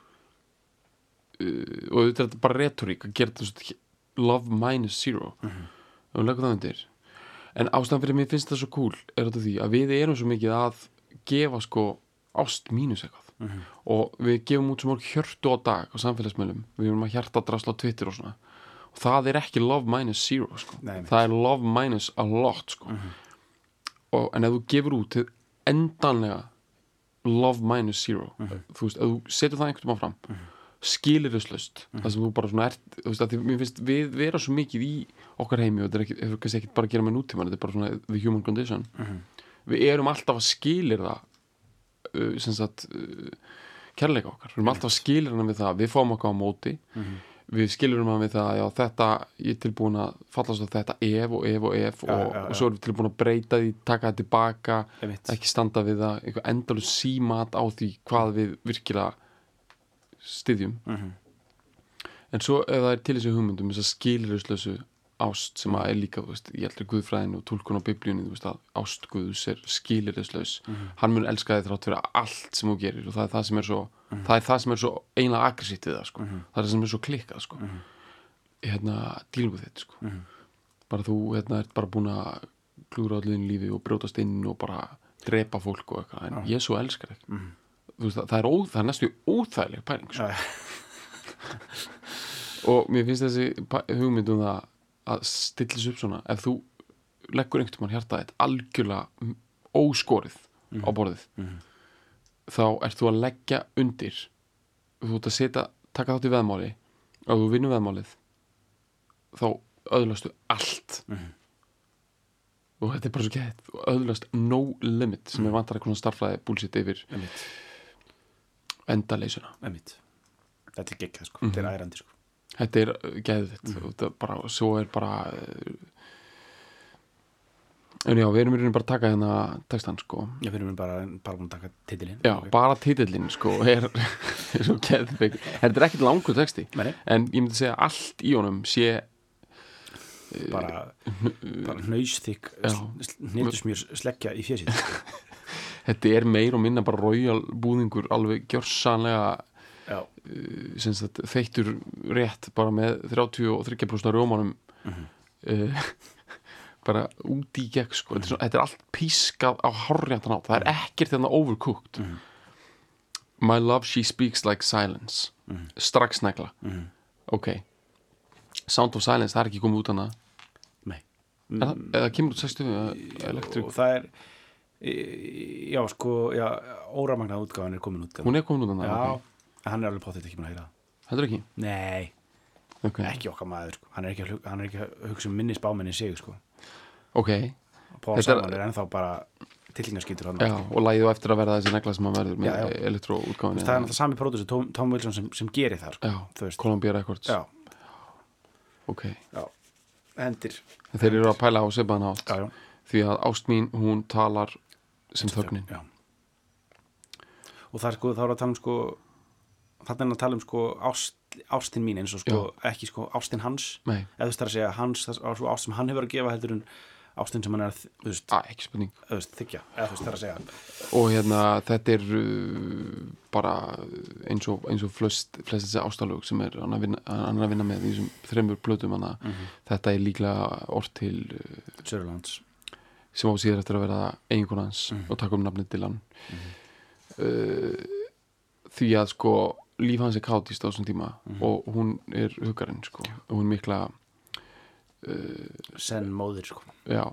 uh, og þetta er bara retorík að gera þetta svona love minus zero. Ef þú leggur það undir. En ástæðan fyrir mér finnst þetta svo cool er þetta því að við erum svo mikið að gefa sko ást mínus eitthvað. Og við gefum út svo mörg hjörtu á dag á samfélagsmiðlum. Við erum að hjarta drasla á Twitter og svona og það er ekki love minus zero sko. Nei, það er love minus a lot sko. og, en ef þú gefur út til endanlega love minus zero þú veist, ef þú setur það einhvern veginn fram skilirislaust það sem þú bara svona ert finnst við vera svo mikið í okkar heimi og þetta er ekki, kannski ekkert bara að gera með nútíman þetta er bara svona the human condition. Við erum alltaf að skilir það uh, sem sagt uh, kærleika okkar, við erum alltaf að skilir við það við fáum okkar á móti við skilurum hann við það já þetta, ég er tilbúin að fallast á þetta ef og ef og ef Já, og, já, og svo erum við tilbúin að breyta því taka það tilbaka, ekki standa við það eitthvað endalur símat á því hvað við virkilega styðjum. Mhm. en svo ef það er til þessi hugmyndum þess að skilurislösu ást sem að er líka, þú veist, ég heldur Guðfræðin og tólkun á biblíunni, þú veist að ást Guðs er skilurislaus, hann mun elska þið þrátt fyrir allt sem þú gerir og það er það sem er svo, það er það sem er svo einlega aggressítt við það, sko, það er það sem er svo klikkað, sko. Hérna, deal with it sko. Mhm. bara þú hérna, ert bara búin að klúra allir lífi og brjótast inn og bara drepa fólk og eitthvað en ég svo elskar Mhm. þú veist, það, það, er ó, það er næstu óþægileg pæling sko. Og mér finnst þessi pæ- hugmynd um það að stillis upp svona ef þú leggur einhvern mann hjarta eitt algjörlega óskorið á borðið Mhm. þá ert þú að leggja undir. Þú ert að setja, taka þátt í veðmáli og þú vinnur veðmálið þá öðlastu allt. Mhm. og þetta er bara svo gett og öðlast no limit sem er vantar eitthvað starfræði búlsitt yfir endaleysuna einmitt. Þetta er geggjað sko, Mhm. þetta er ærandi sko þetta er geðvitt mm. bara, svo er bara uh, en já, við erum í rauninni bara að taka hérna textan sko. Já, við erum bara, bara að taka titilinn. Já, bara titillinn sko er, er svo geðvik þetta er ekkert langur texti Nei, en ég myndi segja allt í honum sé bara, bara hnausþykk Já. hnetusmjör sleggja í fjesið þetta er meir og minna bara royal búðingur alveg gjörsanlega Sagt, þeittur rétt bara með 33% rjómanum Mhm. uh, bara út í gegn sko. er svona, þetta er allt pískað á hárréttan átt það er ekkert þarna overcooked Mhm. My love she speaks like silence Mhm. strax negla Mhm. ok Sound of Silence, það er ekki komið út hana nei eða, eða kemur út 60 eða elektrik og það er já sko já, óramagnað útgáfan er komin út hún er komin út hana já, ok. Hann er alveg potið ekki búin að heyra heldur ekki? Nei, ok, ekki okkar maður sko. hann, er ekki, að hann er ekki að hugsa um minni spámenni sig sko. okay. Paul Þetta er- Simon er ennþá bara tillingaskýtur hann Já, og lægið á eftir að verða þessi negla sem að verður með Já, já. elektró útgáfinni það er náttúrulega sami pródusur Tom, Tom Wilson sem, sem gerir það sko. Já, þú veist. Columbia Records. Já, ok, já, endir en þeir eru að pæla á sepaðan átt já, já, því að ást mín, hún talar sem þögnin. já. og það er sko, þá er að tala um sko þannig að tala um sko ást, ástin mín eins og sko, ekki sko ástin hans. Nei, eða þú veist það að segja hans, það er svo ást sem hann hefur að gefa heldur en ástin sem hann er að þú veist, að, ekki spurning. þú veist, þykja eða þú veist það að segja. Og hérna, þetta er uh, bara eins og, eins og flest, flest þessi ástalög sem er hann að vinna, hann að vinna með í þessum þreymur plötum hana, þetta er líklega orð til uh, Sörlands sem á síðar eftir að vera eiginkona hans Mhm. og taka um nafnið Dylan. Uh, því að sko líf hans er kátist á þessum tíma Mhm. og hún er huggarinn sko. Og hún mikla, senn móðir sko. Já.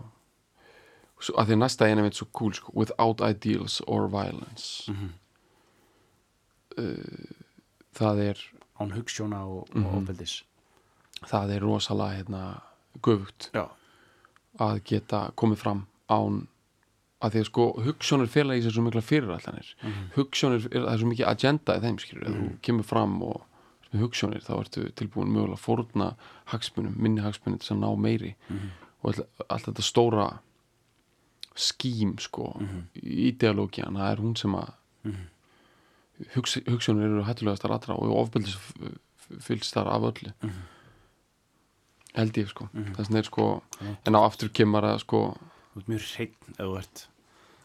Svo, að því næsta eina veit svo cool sko. Without ideals or violence. Mhm. uh, það er án hugssjóna og, Mhm. og ofbeldis. Það er rosalega hérna göfugt já, að geta komið fram án að því að sko hugssjónir fela í sér svo mikla fyrirætlanir Mhm. hugssjónir, er, það er svo mikið agenda í þeim skilur, ef þú kemur fram og hugssjónir þá ertu tilbúin mögulega að fórna hagsmunum, minni hagsmunum til að ná meiri Mhm. og all, allt þetta stóra skím sko Mhm. ideológian, það er hún sem að hugs, hugssjónir eru hættulegastar allra og ofbeldis fylgst þar af öllu Mhm. held ég sko Mhm. þess vegna er sko, en á aftur kemur að sko þú ert mjög hreinn ef þú ert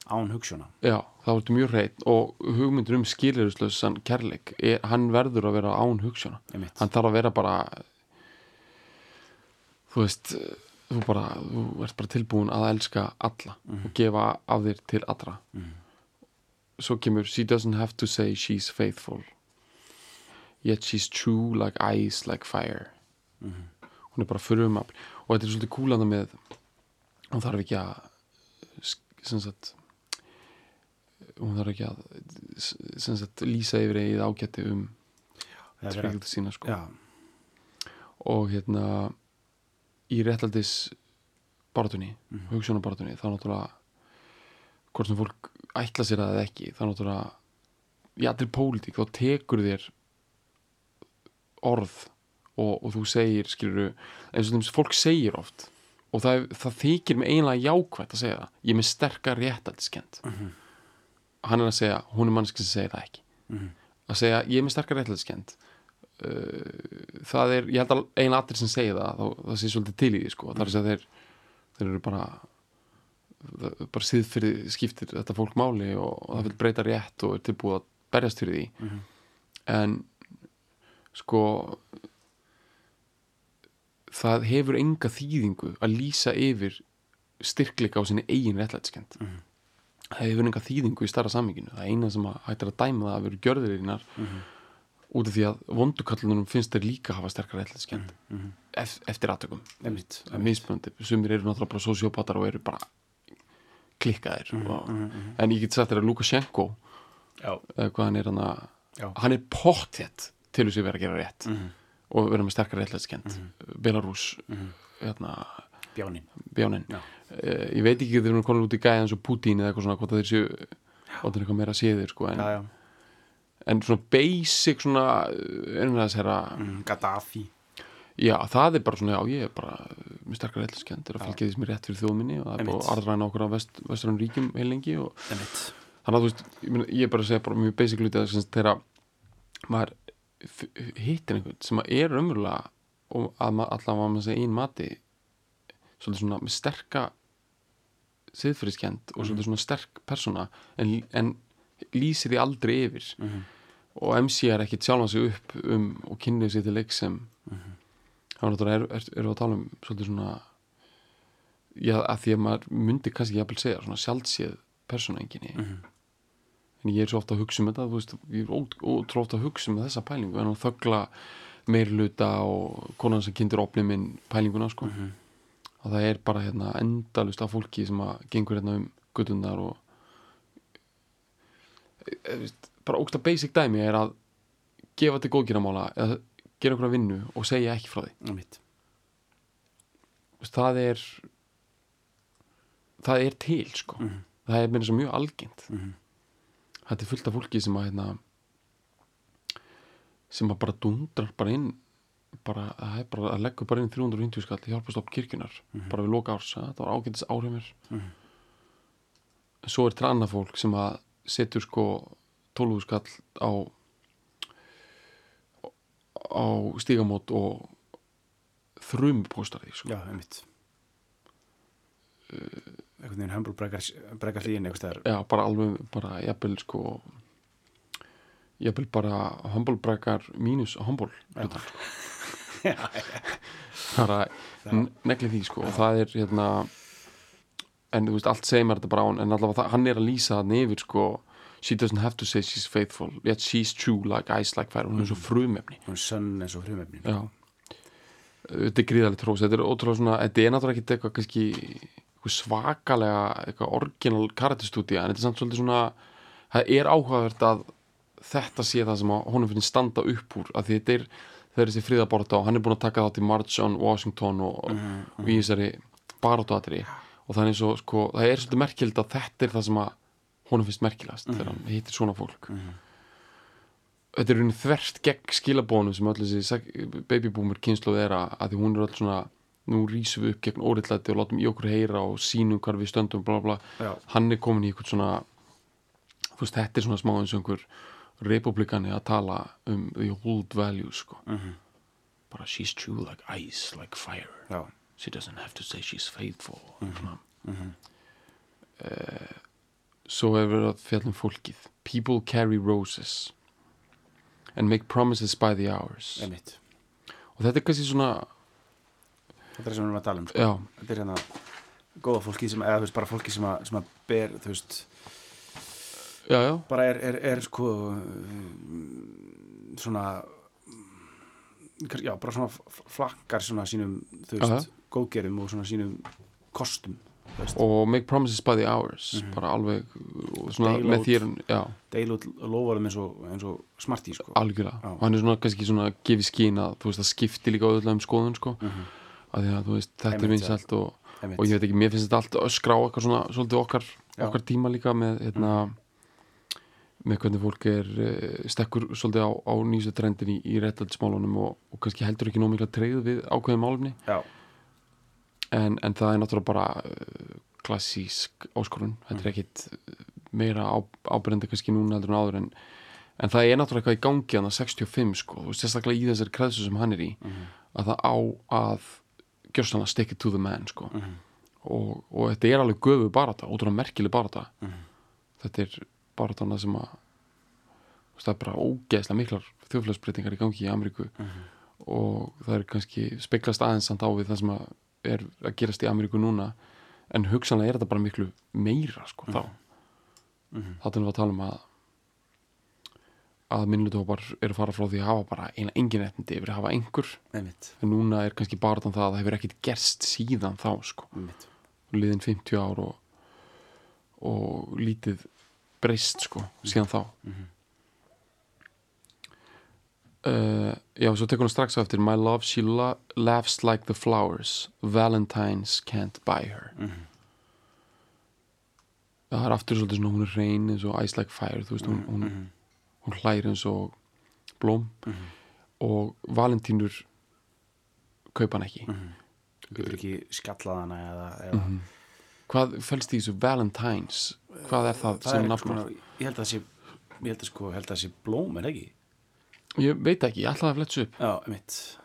án hugssjóna Já, það ertu mjög reynd og hugmyndur um skilirislössan kærleik er, hann verður að vera án hugssjóna hann þarf að vera bara þú veist þú bara, þú ert bara tilbúin að elska alla og gefa af þér til allra. Mhm. svo kemur she doesn't have to say she's faithful yet she's true like ice like fire. Mhm. hún er bara fyrir og þetta er svolítið kúlanda með hún þarf ekki að sem sagt hún þarf ekki að sem sagt lýsa yfir ágætti um Það er verið spegildi sína sko að- já, og hérna í réttaldis baratunni, mm Mhm. hugsunarbaratunni þá náttúrulega hvort sem fólk ætla sér það eða ekki þá náttúrulega í allir pólitík þá tekur þér orð og, og þú segir skilur eins og þeim sem fólk segir oft og það, það þykir mig eiginlega jákvætt að segja það ég er með sterkar réttaldskend Mhm. hann er að segja, hún er mannski sem segir það ekki Mhm. að segja ég er með sterkar réttlætiskend uh, það er, ég held að eina allir sem segir það, þá, það sé svolítið til í því sko. það er að segja þeir þeir eru bara það- bara síð fyrir skiptir þetta fólk máli og, og það vil breyta rétt og er tilbúið að berjast fyrir því Mhm. en sko það hefur enga þýðingu að lýsa yfir styrkleika á sinni eigin réttlætskend Mhm. það hefur enga þýðingu í starra saminginu það eina sem að hættir að dæma það að vera gjörðirinnar Mhm. út af því að vondukallunum finnst þeir líka hafa sterkar réttlætskend Mhm. ef, eftir aðtökum það er mismunandi, sumir eru náttúrulega bara sociopatar og eru bara klikkaðir Mhm, og, en ég get sagt þér að Lukashenko hvað hann er hann að hann er pottþétt til þess að vera að gera rétt. Mhm. Og vera með sterkar réttlætskend Belarus Mhm. hérna, Bjánin bjánin Já. uh, ég veit ekki þegar hún er komin út í gæði eins og Putin eða eitthvað svona hvort að þeir séu hvort þeir eitthvað meira séðir sko, en, Já, já. en svona basic svona einhvers herra mm, Gaddafi. Já það er bara svona já ég er bara með sterkar réttlætskend er að fylgja því sem er rétt fyrir þjóðminni og það er Einmitt. bara arðræna okkur á vest, vestrann ríkjum heilengi og Einmitt. Þannig að þú veist, ég, meina, ég er bara að segja bara mjög basic hluti að að þegar maður hittir einhvern sem að er umverulega og að allavega maður segja einn mati svolítið svona með sterka siðfyrirskend og svolítið svona sterk persóna en, en lýsir því aldrei yfir Mhm. og MC er ekkit sjálfan sig upp um og kynnið sér til leik sem þá náttúrulega er, er, við að tala um svolítið svona já, að því að maður myndi kannski jafnvel segja svona sjálfséð persónaenginni Mhm. En ég er svo ofta að hugsa um þetta veist, ég er ót- ótrúlega ofta að hugsa um þessa pælingu en að þögla meirluta og konan sem kynntur opni minn pælinguna sko Mhm. að það er bara hérna endalust af fólki sem að gengur hérna um gutundar og e, e, veist, bara ógsta basic dæmi er að gefa til góðgeramála eða gera okkur að vinnu og segja ekki frá því Einmitt Veist, það er það er til sko Mhm. það er meira svo mjög algengt Mhm. Þetta er fullt af fólki sem að hérna, sem að bara dundrar bara inn bara, er bara að leggja bara inn 350 skall í hjálpastopp kirkjunar bara við loka árs, að, það var ágætis áhrifir Mhm. en svo er til annað fólk sem að setur sko 12 skall á á stígamót og þrumpostar því sko. Já, einmitt einhvern veginn hömbul brekar hlýin einhvers staðar. Já, bara alveg, bara jafnvel sko jafnvel bara mínus hlutan, sko. Já, já. bara negli því sko og það er hérna en þú veist, allt segir mér þetta bara á hann en allavega hann er að lýsa það nefir sko she doesn't have to say she's faithful yet she's true like ice like fire. Hún er svo frumefni. Hún er sönn eins og frumefnin já. Þetta er gríðalegt hrós, þetta er ótrúlega svona þetta er náttúrulega ekki eitthvað kannski eitthvað svakalega, eitthvað orginal karatistúdía, en þetta er samt svolítið svona það er áhugavert að þetta sé það sem honum finnst standa upp úr að þetta er, það er þessi friðaborta og hann er búin að taka þátt í March on Washington og, og í þessari baróttuatri og það eins og sko, það er svolítið merkild að þetta er það sem honum finnst merkilegast þegar hann hittir svona fólk. Þetta er raunin þvert gegn skilabónum sem öll þessi babyboomer kynsluð er að því hún er öll svona nú rýsum við upp gegn óriðlæti og látum í okkur heyra og sínum hvar við stöndum bla bla Já. hann er komin í eitthvað svona þú veist, þetta er svona smá eins og einhver republikani að tala um the old values sko. Mhm. bara she's true like ice, like fire. Já, she doesn't have to say she's faithful. Mm Mhm. svo hefur verið að fjallum fólkið. People carry roses and make promises by the hours. Einmitt. Og þetta er kannski svona Þetta er sem við erum að tala um sko. Þetta er hérna góða fólki sem, eða þú veist, bara fólki sem að, sem að ber, þú veist, já, já, bara er, er, er sko mm, svona mm, já, bara svona flakkar svona sínum, þú veist, Aha. góðgerum og svona sínum kostum, veist, og make promises by the hours bara alveg svona með þér já, deil út lofarum eins og, og smarti, sko. Algjörlega. Og hann er svona kannski svona gefið skín að þú veist það skipti líka auðvitað um skoðun sko. Mhm. Að að veist þetta er vinsælt og, og ég veit ekki, mér finnst þetta allt öskra á eitthvað svona svolítið okkar, okkar tíma líka með hérna með hvernig fólk er uh, stekkur svolítið á, á nýjustu trendin í, í réttaldismálunum og, og kannski heldur ekki nóg mikla treyð við ákveðin málumni en, en það er náttúrulega bara uh, klassísk áskorun. Þetta er ekkit uh, meira á, ábyrjandi kannski núna heldur en áður en, en það er náttúrulega eitthvað í gangi hann að 65 sko, sérstaklega í þessari kreðsu sem hann er í að það á að gjörstanlega stick it to the man sko. og, og þetta er alveg göfu barata, ótrúlega merkileg barata þetta er baratana sem að það er bara ógeðslega miklar þjóðfélagsbreytingar í gangi í Ameríku. Og það er kannski speklast aðeins samt á við það sem að er að gerast í Ameríku núna. En hugsanlega er þetta bara miklu meira sko þá. Mhm. þá erum við að tala um að að minnlutópar eru að fara frá því að hafa bara eina engin réttindi yfir að hafa einhver. Einmitt, en núna er kannski bara þann það að það hefur ekkit gerst síðan þá sko. Einmitt. Liðin 50 ár og, og lítið breyst sko síðan þá. Mhm. uh, já, svo tekur hún strax á eftir. My love, she la laughs like the flowers. Valentine's can't buy her. Mhm. það er aftur svolítið svona hún er reyn eins og ice like fire þú veist, hún, hún, Mhm. Hún hlæri eins og blóm Mhm. og Valentínur kaupa hann ekki Mhm. Þú getur ekki skallað hana eða, eða Mhm. hvað felst í þessu Valentine's hvað er það, það sem eitthvað, ég held að það sé ég held að sko, held að það sé blóm, er ekki? ég veit ekki, ég ætlaði að fletsa upp Já, einmitt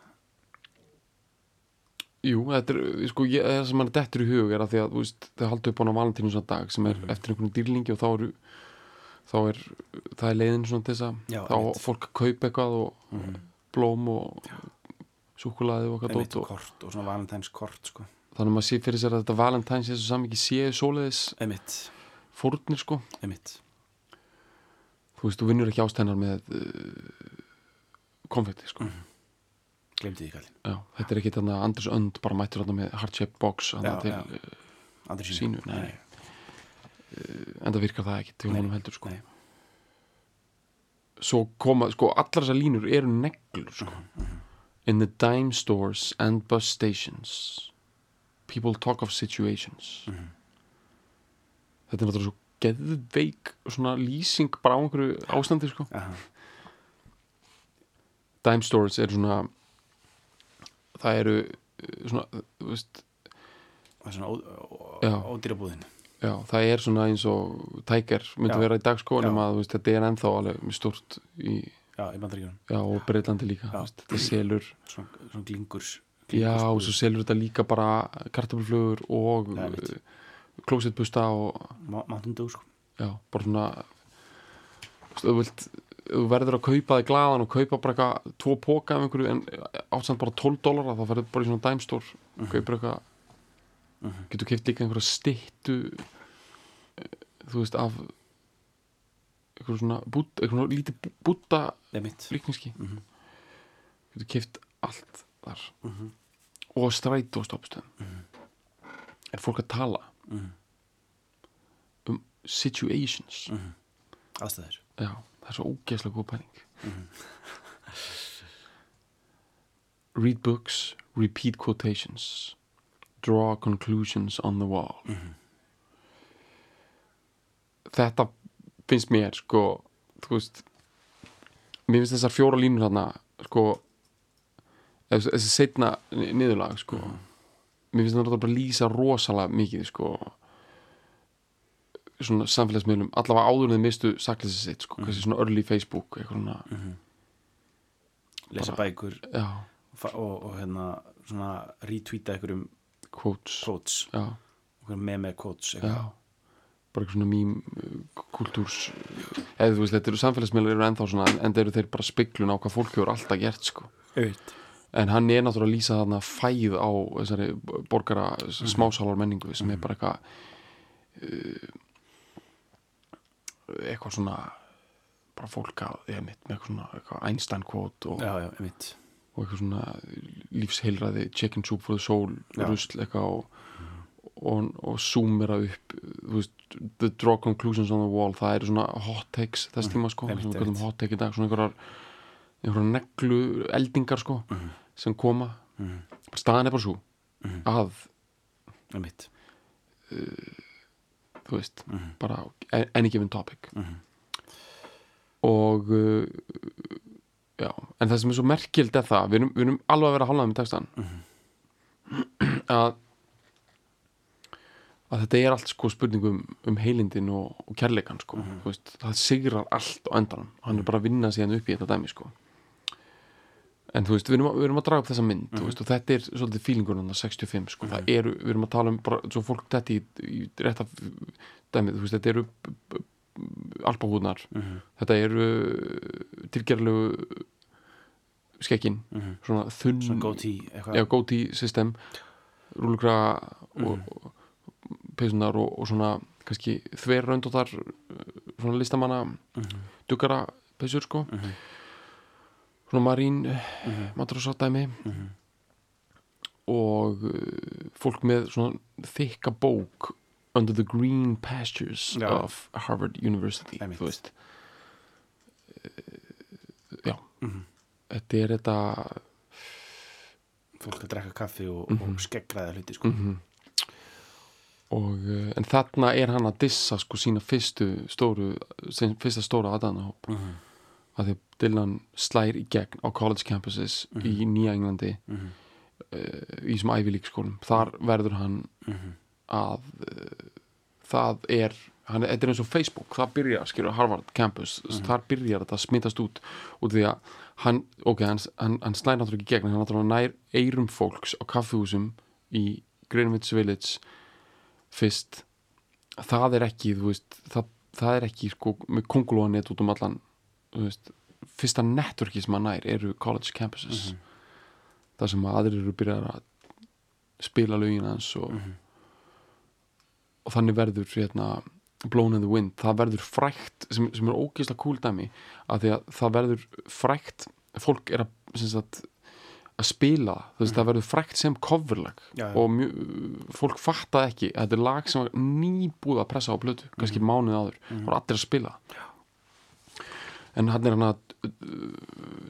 Jú, þetta er, sko, ég, það sem mann dettur í hug er að því að, veist, þau haldu upp á hana valentínus dag sem er Mhm. eftir einhvern dýrlingi og þá eru þá er, það er leiðin svona til þess að þá einmitt. fólk að kaupa eitthvað og Mhm. blóm og súkulaði og eitthvað einmitt dót og og svona valentines kort sko. þannig að maður sé fyrir sér að þetta valentines þessu ekki séu einmitt, fórnir, sko einmitt þú veist, þú vinnur ekki ástæðnar með uh, konfetti, sko Mhm. glemdi því kallinn Já, þetta er ekki þannig að Anders Önd bara mættur þarna með heart-shaped box Já, þarna til, já. uh, Andri Sínu, nei, nei. En það virkar það ekki til honum heldur, sko. nei. svo koma, sko, allar þessar línur eru neglur, sko. In the dime stores and bus stations people talk of situations. Þetta er náttúrulega svo geðveik svona lýsing bara á einhverju ástandi, sko. Aha. dime stores eru svona það eru uh, svona, þú veist það er svona ó- ó- Já. það er svona eins og Tiger myndi Já. vera í dag, Já. nema að veist, þetta er ennþá alveg stort í, já, já, og Breitlandi líka, veist, þetta selur svona, svona glingurs, Já, og glingurs svo selur þetta líka bara kartöfluflugur og klósetbusta og mátundu sko. já, bara svona veist, þú vilt þú verður að kaupa þig glaðan og kaupa bara eitthvað tvo póka af einhverju en átsamt bara 12 dólar þá ferður bara í svona dæmstór Mhm. kaupir eitthvað getur keift líka einhverja styttu eh, þú veist af einhverju svona bút, einhverju svona lítið bú- búta líkningski Mhm. getur keift allt þar. Mhm. og strætó og stoppstöðum er fólk að tala Mhm. um situations? Mhm. aðstæður. Já, það er svo ógeðslega góð pæling. Read books repeat quotations draw conclusions on the wall. Þetta finnst mér sko, þú veist mér finnst þessar fjóra línur þarna sko þessi setna niðurlag sko mér finnst það bara lýsa rosalega mikið sko svona samfélagsmiðlum allavega áður en þið mistu sakleysi sitt sko, kannski svona early Facebook eitthvað svona, lesa bækur já, og, og hérna svona retweeta einhverjum quotes. Quotes. Einhverjum meme quotes eitthvað. bara eitthvað svona mím uh, kultúrs eða þú veist, þetta eru samfélagsmiðlar eru ennþá svona en það eru þeir bara speklun á hvað fólk hefur alltaf gert sko. Auðvitað. en hann er náttúrulega að lýsa þarna fæð á þessari borgara smásálar menningu sem er bara eitthvað uh, eitthvað svona bara fólk að, ég mitt, með eitthvað svona quote og, já, já, og eitthvað svona lífsheilræði chicken soup for the soul, rusl eitthvað og, og, og zoomera upp veist, the draw conclusions on the wall það eru svona hot takes þess tíma sko, einmitt. hot take í dag svona einhverjar, einhverjar neglu eldingar sko, sem koma Mhm. staðan er bara svo að, einmitt þú veist Mhm. bara any given topic Mhm. og uh, já, en það sem er svo merkild er það, við erum, við erum alveg að vera hálfað með textan að að þetta er allt sko spurningum um heilindin og, og kærleikan sko, þú veist, það sigrar allt á endanum, hann er bara að vinna síðan upp í þetta dæmi sko. En þú veist, við erum, við erum að draga upp þessa mynd þú veist, og þetta er svolítið fílingur 65 sko, það eru, við erum að tala um bara, svo fólk þetta í, í rétta dæmið, þú veist, þetta eru b- b- alpahúðnar þetta eru tilgerlegu skekkin Mhm. svona þunn svona goatee system rúlugra og, Mhm. og peysunar og, og svona kannski þverröndóttar svona listamanna Mhm. duggara peysur sko Mhm. svona marín Mhm. matrosátæmi Mhm. og uh, fólk með svona þykka bók Under the Green Pastures Já. of Harvard University þú veist uh, já Mhm. þetta er þetta fólk að drekka kaffi og, Mhm. og skeggræða hluti sko. mm og uh, en þarna er hann að dissa sko sína fyrstu stóru sin, fyrsta stóra aðdæðanahóp Mhm. að því Dylan slær í gegn á college campuses í Nýja Englandi Mhm. uh, í þessum Ivy League skólum þar verður hann Mhm. Að uh, það er hann, þetta er eins og Facebook, það byrjar skilur Harvard campus, þar byrjar þetta að smitast út út því að hann ok, hann, hann, hann slæðir náttúrulega ekki gegn hann nær eirum fólks á kaffihúsum í Greenwich Village fyrst. Það er ekki, þú veist það, það er ekki sko með kongulóanet út um allan veist, fyrsta networki sem hann nær eru college campuses. Þar sem aðrir eru byrjar að spila lögin hans og, og þannig verður hérna, Blown in the Wind. Það verður frækt, sem, sem er ógeðslega cool dæmi, að því að það verður frækt, fólk er að sagt, að spila þú veist, það verður frækt sem coverlag Já, já. og mjö, fólk fattaði ekki þetta er lag sem var nýbúið að pressa á blötu, kannski mánuð áður. Það var allir að spila. Já. en hann er hann að uh,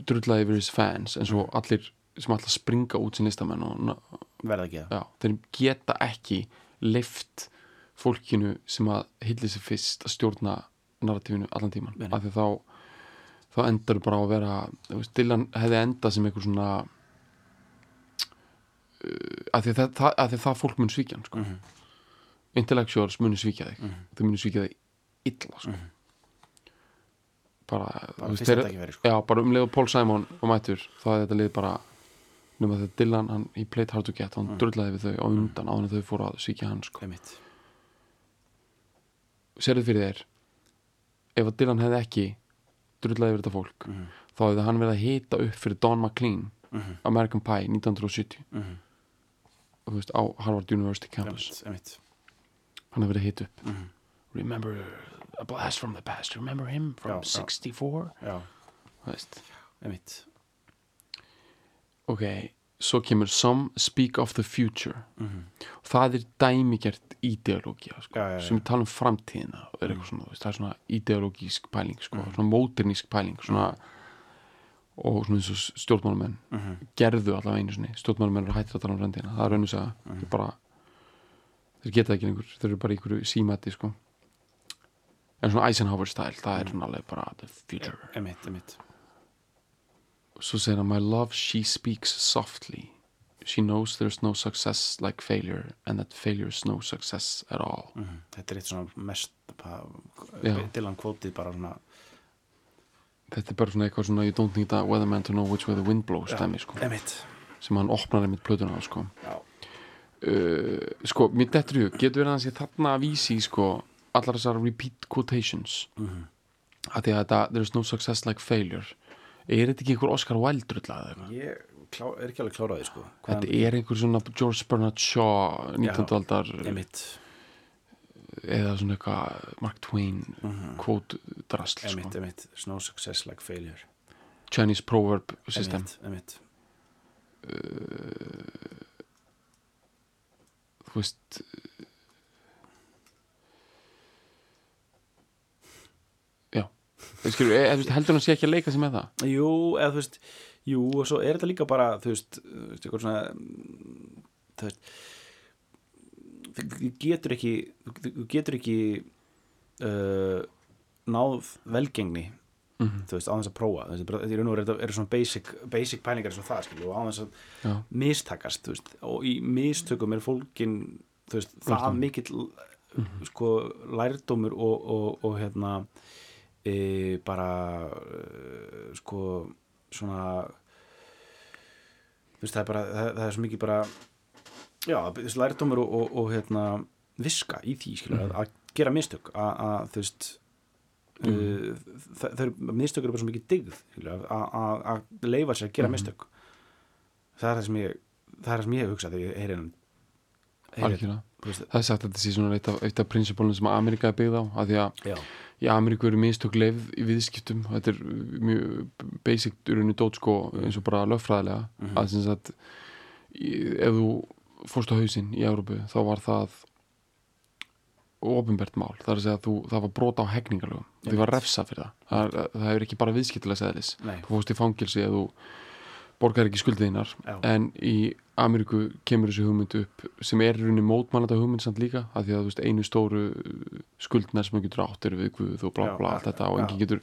drullaði yfir his fans eins og allir sem alltaf springa út sem listamenn og verða ekki það þeir geta ekki lift fólkinu sem að hilli sér fyrst að stjórna narratífinu allan tíman nei. af því þá þá endar bara á að vera Dylan hefði endað sem einhver svona uh, af því að það, það, að því að það fólk mun svíkja hann sko. Mhm. intellectuals munu svíkja þig Mhm. þau munu svíkja þig illa sko. Mhm. bara, bara þú veist, þeir- tækifæri sko. já, bara um leið og Paul Simon og mættur þá er þetta lið bara nema þegar Dylan, hann, he played hard to get hann Mm. drullaði við þau á undan áður en þau fóru að svíkja hann sko. Sérðu fyrir þér ef að Dylan hefði ekki drullaði við þetta fólk Mhm. þá hefði hann verið að hita upp fyrir Don McLean Mhm. American Pie 1970 Mhm. þú veist, á Harvard University campus Einmitt. Einmitt. hann hefði verið að hita upp Mhm. Remember a blast from the past Remember him from Já, já. 64 Já, Þú veist. einmitt ok, svo kemur Some Speak of the Future. Mhm. það er dæmigert ideológia sko, Já, já, já. sem við tala um framtíðina og er eitthvað svona, það er svona ideológísk pæling sko, svona móternísk pæling svona, og svona eins og stjórnmálamenn Mhm. gerðu allavega einu sinni. Stjórnmálamenn eru hættir að tala um framtíðina það er raun og segja, mm. bara þeir geta ekki lengur, þeir eru bara einhverju símætti sko. En svona Eisenhower stæl, það er svona alveg bara the future. Einmitt, einmitt hann my love she speaks softly she knows there's no success like failure and that failure's no success at all Mhm. Þetta er eitt svona mest Já. Dylan kvótið bara svona þetta er bara svona eitthvað svona you don't need a weatherman to know which way the wind blows dæmi, sko, sem hann opnar einmitt plötuna á sko. Uh, sko, mér dettur í hug, getur verið að hann sé þarna að vísi sko, allar þessar repeat quotations Mhm. að því að þetta there's no success like failure er þetta ekki einhver Oscar Wilde eitthvað? ég klá, er ekki alveg kláraði sko þetta er einhver svona George Bernard Shaw 19. aldar eða svona eitthvað Mark Twain Mhm. quote drasl Einmitt, sko. There's no success like failure Chinese proverb system Einmitt, einmitt þú veist Skilur, e, e, heldur hann sé ekki að leika sig með það Jú, eða þú veist Jú, og svo er þetta líka bara þú veist, eitthvað svona mm, þú veist þú getur ekki þú getur ekki uh, náð velgengni Mhm. þú veist, á þess að prófa þetta er eru svona basic, basic pælingar eins og það, skilju, og á þess að já, mistakast, þú veist, og í mistökum er fólkin, þú veist, það mikill Mhm. sko, lærdómur og, og, og hérna e, bara e, sko, svona veist, það er bara það, það er svo mikið bara já, lærdómur og, og, og hérna viska í því, skilju, Mhm. að, að gera mistök að, að þú veist mm. það, það eru mistök eru bara svo mikið digð skilur, að- leifa sér að gera mistök það er það sem ég það er það sem ég hef hugsað þegar ég þú veist, það er sagt að þetta sé svona eitt af, af prinsipólunum sem Amerika er byggð á að því að já, í Ameríku eru mistök leið í viðskiptum. Og þetta er mjög basic urunni dót sko eins og bara lögfræðilega. Að sem sagt ef þú fórst á hausinn í Európu þá var það ofinbert mál, það er að segja að þú, það var brota á hegningalögum, því var refsa fyrir það. Það, það er ekki bara viðskiptilega nei, þú fórst í fangilsi eða þú borgar ekki skuldiðinar Já. en í Ameríku kemur þessi hugmynd upp sem er í rauninni mótmannata hugmynd samt líka af því að veist einu stóru skuldnar sem þú getur átt eru við guð og bla ja, allt þetta og enginn getur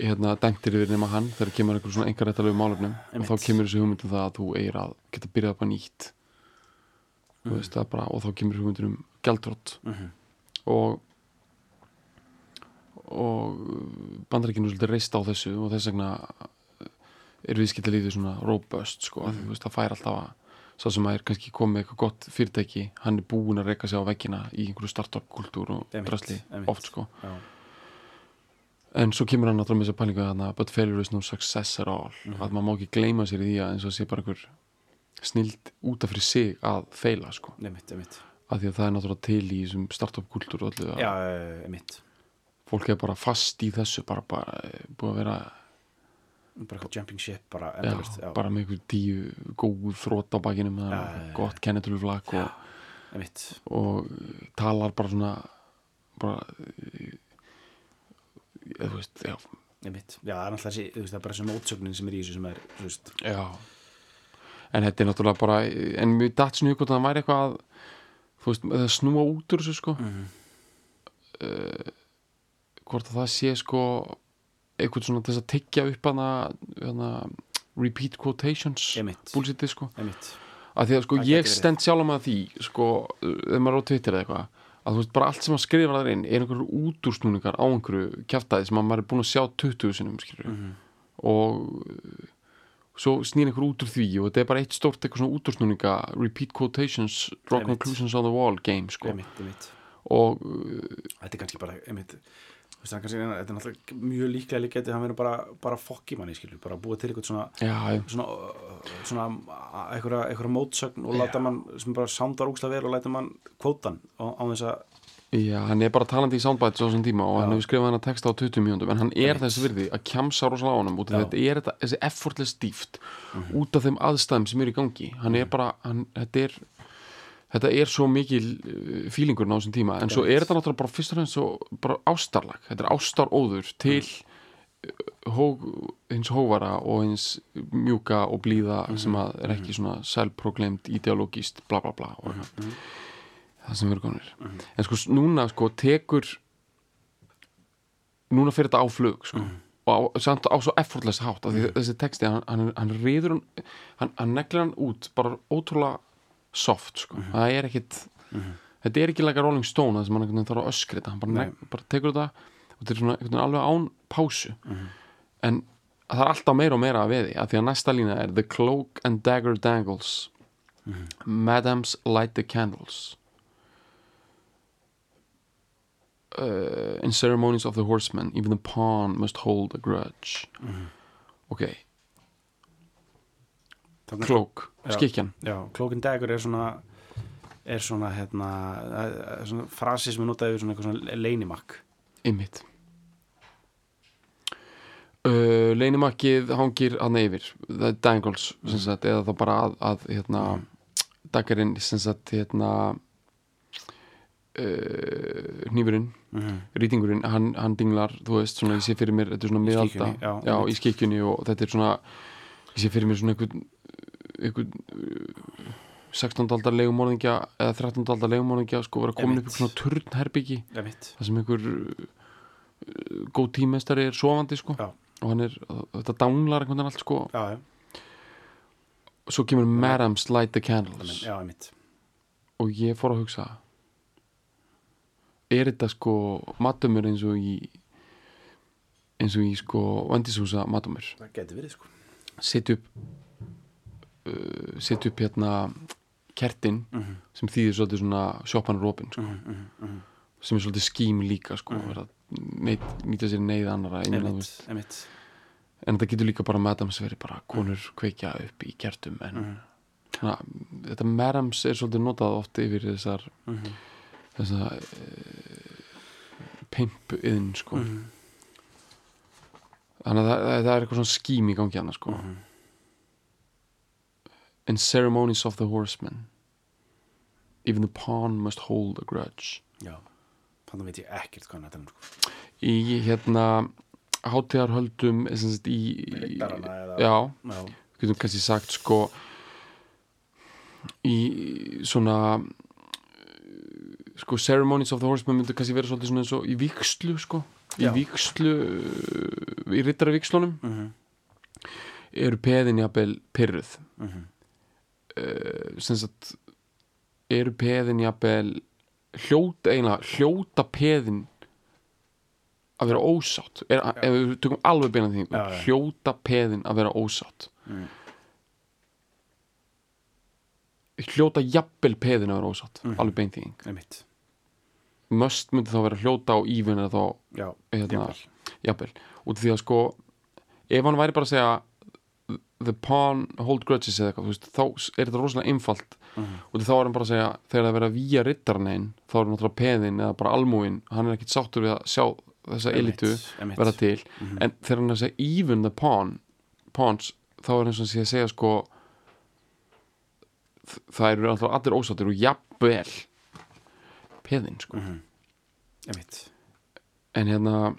hérna dæmtir yfir nema hann þegar kemur einhver svona engar réttalegu málefnum og þá kemur þessi hugmynd um það að þú eigir að geta byrjað upp að nýtt þú veist það bara og þá kemur hugmyndur um gjaldrótt Mhm. og og bandarækinu er svolítið reist á þessu og þess vegna er viðskiptalífið svona robust sko, mm. veist, það fær alltaf að sá sem að er kannski komið eitthvað gott fyrirtæki hann er búinn að reyka sig á veggina í einhverju startup kultúr og drasli oft sko. Já, en svo kemur hann náttúrulega með þessa pælingu þarna but failure is no success at all. Mhm. að maður má ekki gleyma sér í því að eins og sé bara einhver snild út af fyrir sig að feila sko, einmitt, einmitt. Af því að það er náttúrulega til í þessum startup kultúr og öllu að já, fólk er bara fast í þessu bara, bara eh, búið að vera bara eitthvað jumping ship bara já, endalist, já, bara með einhver tíu góð þrótt á bakinum já. gott kennetuluflak Já. og, og talar bara svona bara eða þú veist, já, já, það er alltaf þessi, veist, bara þessi mótsögnin sem er í þessu sem er, veist en þetta er náttúrulega bara en mjög datt svona ykkur það væri eitthvað veist, að snúa út úr þessu sko Mhm. hvort að það sé sko eitthvað svona þess að tyggja upp hana, repeat quotations búlsitið sko. Einmitt. Að því að sko Það ég stend sjálf með því sko, ef maður er á Twitter eða eitthvað að þú veist bara allt sem maður skrifar þar inn er einhverju útúrsnúningar á einhverju kjaftaði sem að maður er búin að sjá 20 sinum skilur Mhm. og uh, svo snýr einhver út úr því og þetta er bara eitt stórt eitthvað svona útúrsnúninga repeat quotations, draw conclusions on the wall game sko. Einmitt, einmitt. Og uh, þetta er kannski bara, einmitt veist, kannski, þetta er náttúrulega mjög líklega líka þetta hann verður bara, bara fokk í manni, skilur bara búið til eitthvað svona já, svona, uh, svona einhverja, einhverja mótsögn og láta mann sem bara sándar úkslega vel og læta mann kvótan á, þess að já, hann er bara talandi í soundbites á þessum tíma og hann Já. hefur skrifað hann að texta á 20 mínúndum en hann er Einmitt. þess virði að kjamsa rosalega á honum út af þetta er þetta, þessi effortless dýft út af þeim aðstæðum sem eru í gangi. Hann er bara, hann, þetta er þetta er svo mikil uh, fílingurinn á þessum tíma, en svo er þetta náttúrulega bara fyrst og fremst svo bara ástarlag. Þetta er ástaróður til uh, hó, hins hóvara og hins mjúka og blíða sem að er ekki svona selprokleimt ideologist bla bla bla og það sem verður konur en sko núna sko tekur núna fyrir þetta á flug sko og á, samt á svo effortless hátt því þessi texti, hann, hann, hann reyður hann, hann neglir hann út bara ótrúlega soft sko. Það er ekkit þetta er ekki like a Rolling Stone hann einhvern veginn þarf að öskri þetta hann bara, Nei. neg, bara tekur þetta og þetta er svona alveg án pásu. En það er alltaf meira og meira að veði af því að næsta lína er The cloak and dagger dangles. Madams light the candles. Uh, In ceremonies of the horsemen Even the pawn must hold a grudge. Ok, Já. skikjan Cloak Dagger er svona er svona hérna svona frasi sem er notað yfir svona eitthvað svona leinimakk Einmitt. Uh, Leinimakkið hangir hann yfir. Það er dangles sem sagt, eða þá bara að, að hérna, daggarinn sem sagt hérna uh, hnífurinn mm -hmm. rýtingurinn, hann, hann dinglar þú veist, svona, ég sé fyrir mér, þetta er svona miðalda. Í skikkjunni og þetta er svona ég sé fyrir mér svona einhvern einhvern uh, 16. aldar legumorðingja eða 13. aldar legumorðingja sko vera komin upp í svona turnherbyggi það sem einhver uh, góð tímestari er sofandi sko. Já. og hann er, þetta danglar einhvern veginn allt sko. Já, já, svo kemur Madams Light the Candles. Og ég fór að hugsa er þetta sko matumur eins og í eins og í sko vandishúsa matumur? Það getur verið sko. Setja upp uh, setja upp hérna kertin Mhm. sem þýðir svolítið svona sjoppan er opin sko. mm -hmm. sem er svolítið skím líka sko, Mhm. mm. neit, nýta sér neyð annara emitt, emitt en þetta getur líka bara madams verið bara konur kveikja upp í kertum en Mhm. svona, þetta madams er svolítið notað oft yfir þessar Mhm. þessa uh, pimp-iðn sko Mhm. þannig að það, það, það er eitthvað svona skím í gangi hana sko Mhm. in ceremonies of the horsemen. Even the pawn must hold a grudge. Já, þannig veit ég ekkert hvað hann er sko. í hérna sagt í Riddarana eða- já, já, getum kannski sagt sko í svona sko ceremonies of the horsemen myndu kannski vera svolítið svona eins og í vikslu sko. Í Já. vikslu í rittara vikslunum mhm, eru peðin jafnvel pyrruð mhm, uh, sem sagt eru peðin jafnvel hljóta eiginlega hljóta peðin að vera ósátt. Er, ef við tökum alveg beina því Já, já. hljóta peðin að vera ósátt. Mhm, hljóta jafnvel peðin að vera ósátt. Mhm. alveg því emitt möst myndi þá vera hljóta á ívin eða þá hérna, jafnvel. Út af því að sko ef hann væri bara að segja the pawn hold grudges eða eitthvað þú veist, þá er þetta rosalega einfalt Mhm. og þá er hann bara að segja þegar það er verið að víja rittarnein þá er náttúrulega peðin eða bara almúin hann er ekkit sáttur við að sjá þessa elitu vera til Mhm. en þegar hann er að segja even the pawn pawns þá er og sé að segja sko það eru alltaf allir ósáttir og jafnvel peðin sko Mhm. emitt en hérna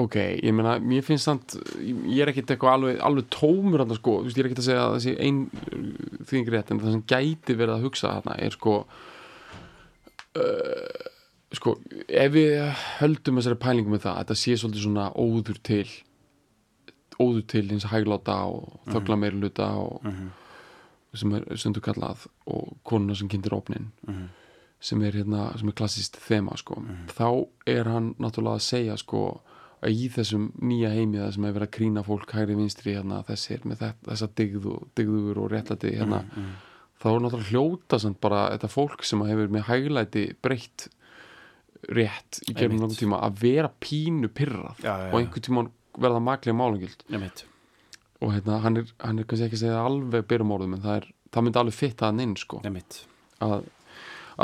ok, ég meina mér finnst samt, ég er ekkit eitthvað alveg, alveg tómur hann sko, þú veist, ég er ekkit að segja að þessi ein þýðing rétt en það sem gæti verið að hugsa þarna er sko uh, sko, ef við höldum þessari pælingu með það, þetta sé svolítið svona óður til óður til hins hægláta og þögla meiri hluta og Mhm, sem er stundu kallað og konuna sem kynntir opnin mhm, sem er hérna, sem er klassist þema sko, þá er hann náttúrulega að segja sko að í þessum nýja heimi það sem er verið að krýna fólk hægri vinstri hérna þessir með þetta, þessa digð og, digður og réttlæti hérna mhm, þá er náttúrulega hljóta samt bara þetta fólk sem hefur með hæglæti breytt rétt í gerðum nokkuð tíma að vera pínu pyrrað Já, já, já. og einhvern tíma verða maklega málangild. Emitt og hérna hann er, hann er kannski ekki að segja alveg byrjum orðum en það, er, það myndi alveg fitta hann inn sko. Að,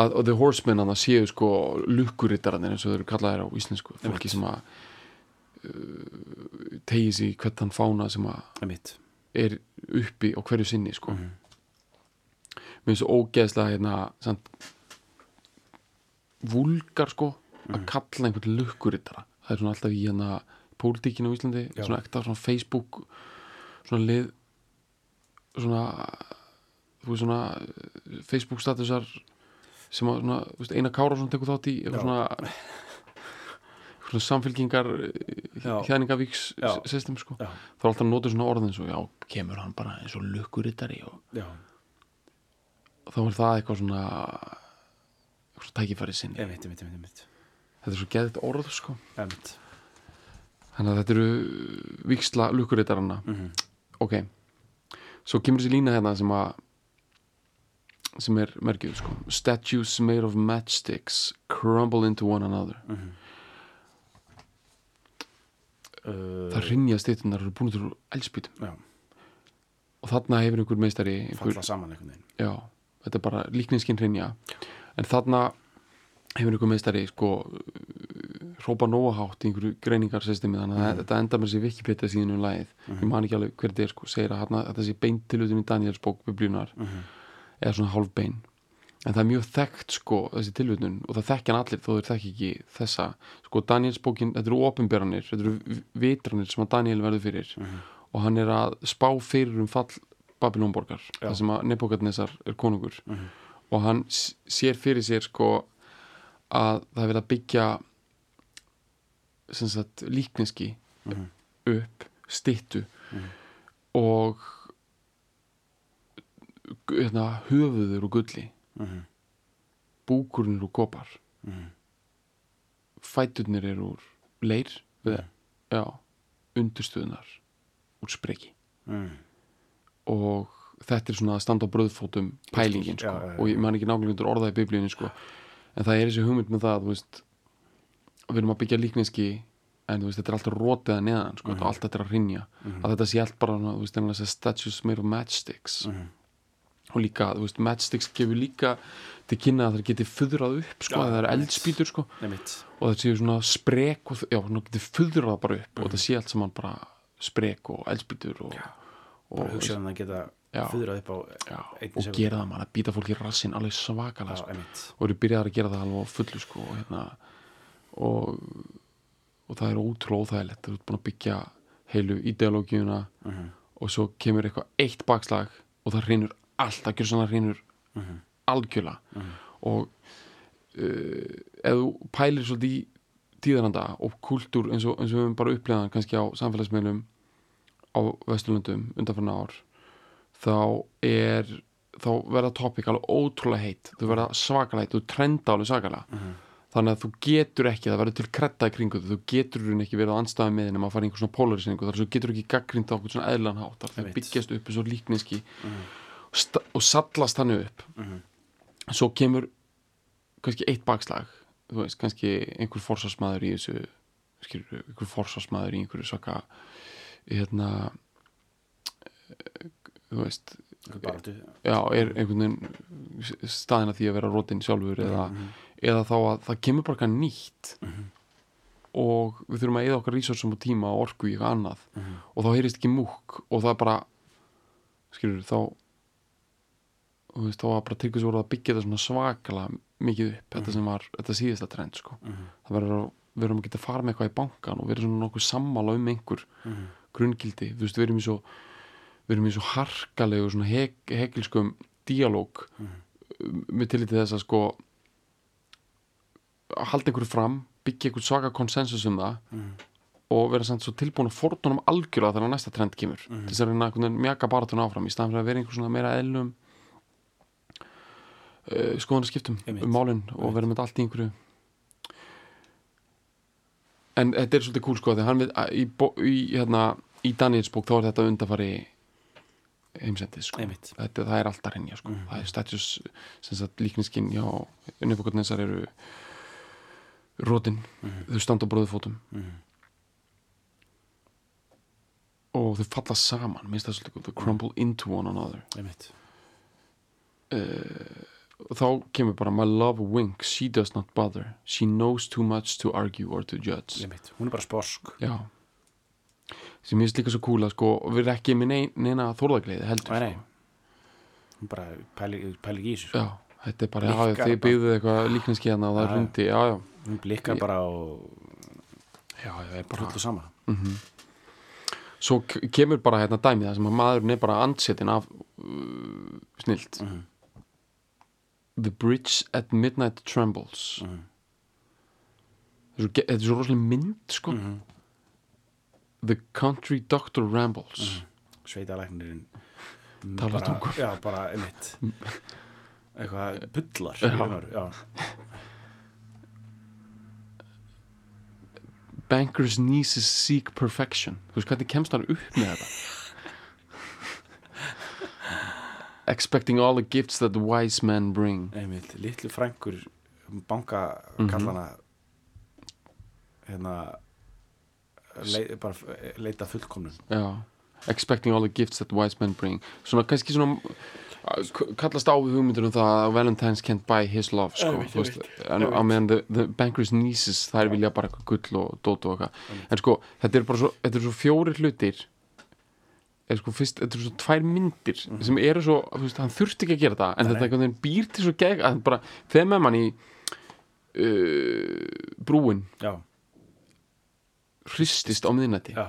að og the horsemen hann að séu sko lukkurittarannir eins og þau eru kallaðir á íslensku fólki sem að tegið sér hvert hann fána sem að er uppi á hverju sinni sko Mhm. mér finnst svo ógeðslega hérna samt, vulgar sko Mhm. að kalla einhvern lukkurittara það er svona alltaf í hérna pólitíkinu á Íslandi Já. svona ekta svona Facebook svona lið svona þú veist svona Facebook statusar sem að svona, veist, Einar Kára tekur þátt í svona, svona samfélkingar Já. hérningavíks Já. system sko. Þá er alltaf notur svona orðin svo, já, kemur hann bara eins og lukkurittari og já, þá er það eitthvað svona eitthvað svona tækifæri sinni. Emitt, emitt, emitt, emitt þetta er svo geðið orð sko. Þannig að þetta eru viksla lukkurittaranna mhm, ok, svo kemur þessi lína hérna sem að sem er merkjuð sko. Statues made of matchsticks crumble into one another. Mhm Uh, það rinja stýttunar eru búin til elspýtum já, og þarna hefur einhver meistari einhver, falla saman einhvern veginn. Já, þetta er bara líkninskinn rinja en þarna hefur einhver meistari sko hrópa nóahátt í einhverju greiningarsystemi þannig að þetta endar með sér Wikipedia síðan um lagið. Ég man ekki alveg hver þetta er sko segir að þarna, þetta sé beint tilutun í Daniels bók biblíunar mhm, eða svona hálf bein en það er mjög þekkt sko þessi tilvitnun og það þekkja hann allir þó þeir þekki ekki þessa. Sko Daniels bókin, þetta eru opinberanir þetta eru vitranir sem að Daniel verður fyrir. Mhm, og hann er að spá fyrir um fall Babylonborgar Já. það sem að Nebukadnesar er konungur. Mhm, og hann sér fyrir sér sko að það að byggja sem sagt líkneski mhm, upp styttu. Mhm. og hérna, höfuður og gulli mhm, búkurinn er úr kopar mhm, fæturnir er úr leir Mhm. já, undirstöðunar úr spreki mhm, og þetta er svona að standa á bröðfótum pælingin sko. Já, já, og ég man ekki nákvæmlega undir orðað í biblíunni sko. en það er þessi hugmynd með það veist, við erum að byggja líkneski en veist, þetta er alltaf rótið að neðan sko, Mhm. og allt þetta er að rinja að þetta sé allt bara, veist, statues made of matchsticks Mhm. Og líka, þú veist, matchsticks gefur líka til kynna að það geti fuðrað upp sko, að það er eldspýtur sko. Nefnitt og það séu svona sprek og, já, svona geti fuðrað bara upp og það sé allt saman bara sprek og eldspýtur og, og, hugsa um það geta Já. Fyðrað upp á og gera það mann að býta fólki rassin alveg svakalega sko. og eru byrjaðar að gera það alveg fullu sko, og, hérna, og, og það er ótrúlega óþægilegt. Þú ert búin að byggja heilu ideológíuna Mhm. og svo kemur eitthvað eitt bakslag og það hreinur allt, það gjör svona hreinur Mhm. algjörlega. Og uh, ef þú pælir svolítið í tíðaranda og kultúr eins og, eins og við höfum bara upplegaðan kannski á samfélagsmiðlum á Vesturlundum undanfarnar ár þá er þá verða topic alveg ótrúlega heitt. Þú verða svakalega heitt, þú trenda alveg svakalega. Mhm. þannig að þú getur ekki, það verður til kretta í kringu þú, þú getur ekki verið á andstæðum með nema að fara í einhver svona polarisningu, þar þú getur ekki gaggrind á einhvern svona eðlan hátt, þar það byggjast upp eins og líkneski. Mhm. sta- og sallast hann upp Mhm. svo kemur kannski eitt bakslag þú veist, kannski einhver forsvarsmaður í þessu skilur, einhver forsvarsmaður í einhverju svaka hérna eh, þú veist já, er einhvern veginn staðina því að vera rótin sjálfur eða, eða þá að það kemur bara nýtt Mhm. og við þurfum að eða okkar resursum og tíma og orku í eitthvað annað Mhm. og þá heyrist ekki múk og það bara skilur þá þú veist, þá var bara tryggur svo að byggja þetta svona svakalega mikið upp þetta sem var, þetta síðasta trend sko. Mhm. það verður að við erum að geta fara með eitthvað í bankan og við erum svona nokkuð sammála um einhver Mhm. grunngildi, þú veist, við erum í svo við erum í svo harkalegu svona hek, hekilskum díalóg Mhm. með tilliti þess að sko að halda einhverju fram byggja einhver svaka konsensus um það Mhm. og vera samt svo tilbúin að fordunum algjörða þegar næsta trend kemur Mhm. til þess að reyna einhvern mjaka baratun áfram í staðan fyrir að vera einhver svona meira eðlum uh, skoðanaskiptum um málin og vera með allt í einhverju. En þetta er svolítið kúl sko við í, í, hérna, í Daniels bók þá er þetta undarfari heimsendis sko. Þetta, það er alltaf reynja sko. Mhm. það er status sem sagt líkniskinn hjá unnifokotnessar eru rótin Mhm. þau standa á bröðfótum Mhm. og þau falla saman. Minnst það svolítið, þau crumble into one another. Einmitt. Og þá kemur bara my love winks, she does not bother. She knows too much to argue or to judge. Einmitt. Hún er bara sporsk já. Sem minnst líka svo kúla sko og við erum ekki með neina, þórðagleiði heldur Nei, nei. sko. Bara pæli, pæli í þessu sko. já, þetta er bara, já, þið bara. byggðu eitthvað líkninski hérna og það já. rundi, já, já. Hún blikkar Ég- bara og já, já, er bara hrullu sama svo k- kemur bara hérna dæmið það sem að maðurinn er bara andsetin af uh, snilt. Mhm. The bridge at midnight trembles Mhm. þetta er svo, rosalega mynd sko Mhm. The country doctor rambles Sveitalæknirinn Talar bara- tungu. Já, bara einmitt Eitthvað bullar já. Bankers nieces seek perfection þú veist hvernig kemst hann upp með þetta Expecting all the gifts that the wise men bring. Einmitt, litlu frængur banka Mhm. kallana hérna lei, bara leita fullkomnun. Já Expecting all the gifts that wise men bring. Svona kannski svona kallast á við hugmyndur um það að Valentine's can't buy his love sko, á meðan the, the bankers nieces þær vilja bara gull og dót og eitthvað. En sko, þetta er bara svo, þetta er svo fjóri hlutir sko fyrst, þetta er svo tvær myndir sem eru svo, þú veist, hann þurfti ekki að gera það en. Nei, þetta nei. einhvern veginn býr til svo geg að bara, þegar með mann í uh, brúin. Já, hristist á miðnætti. Já.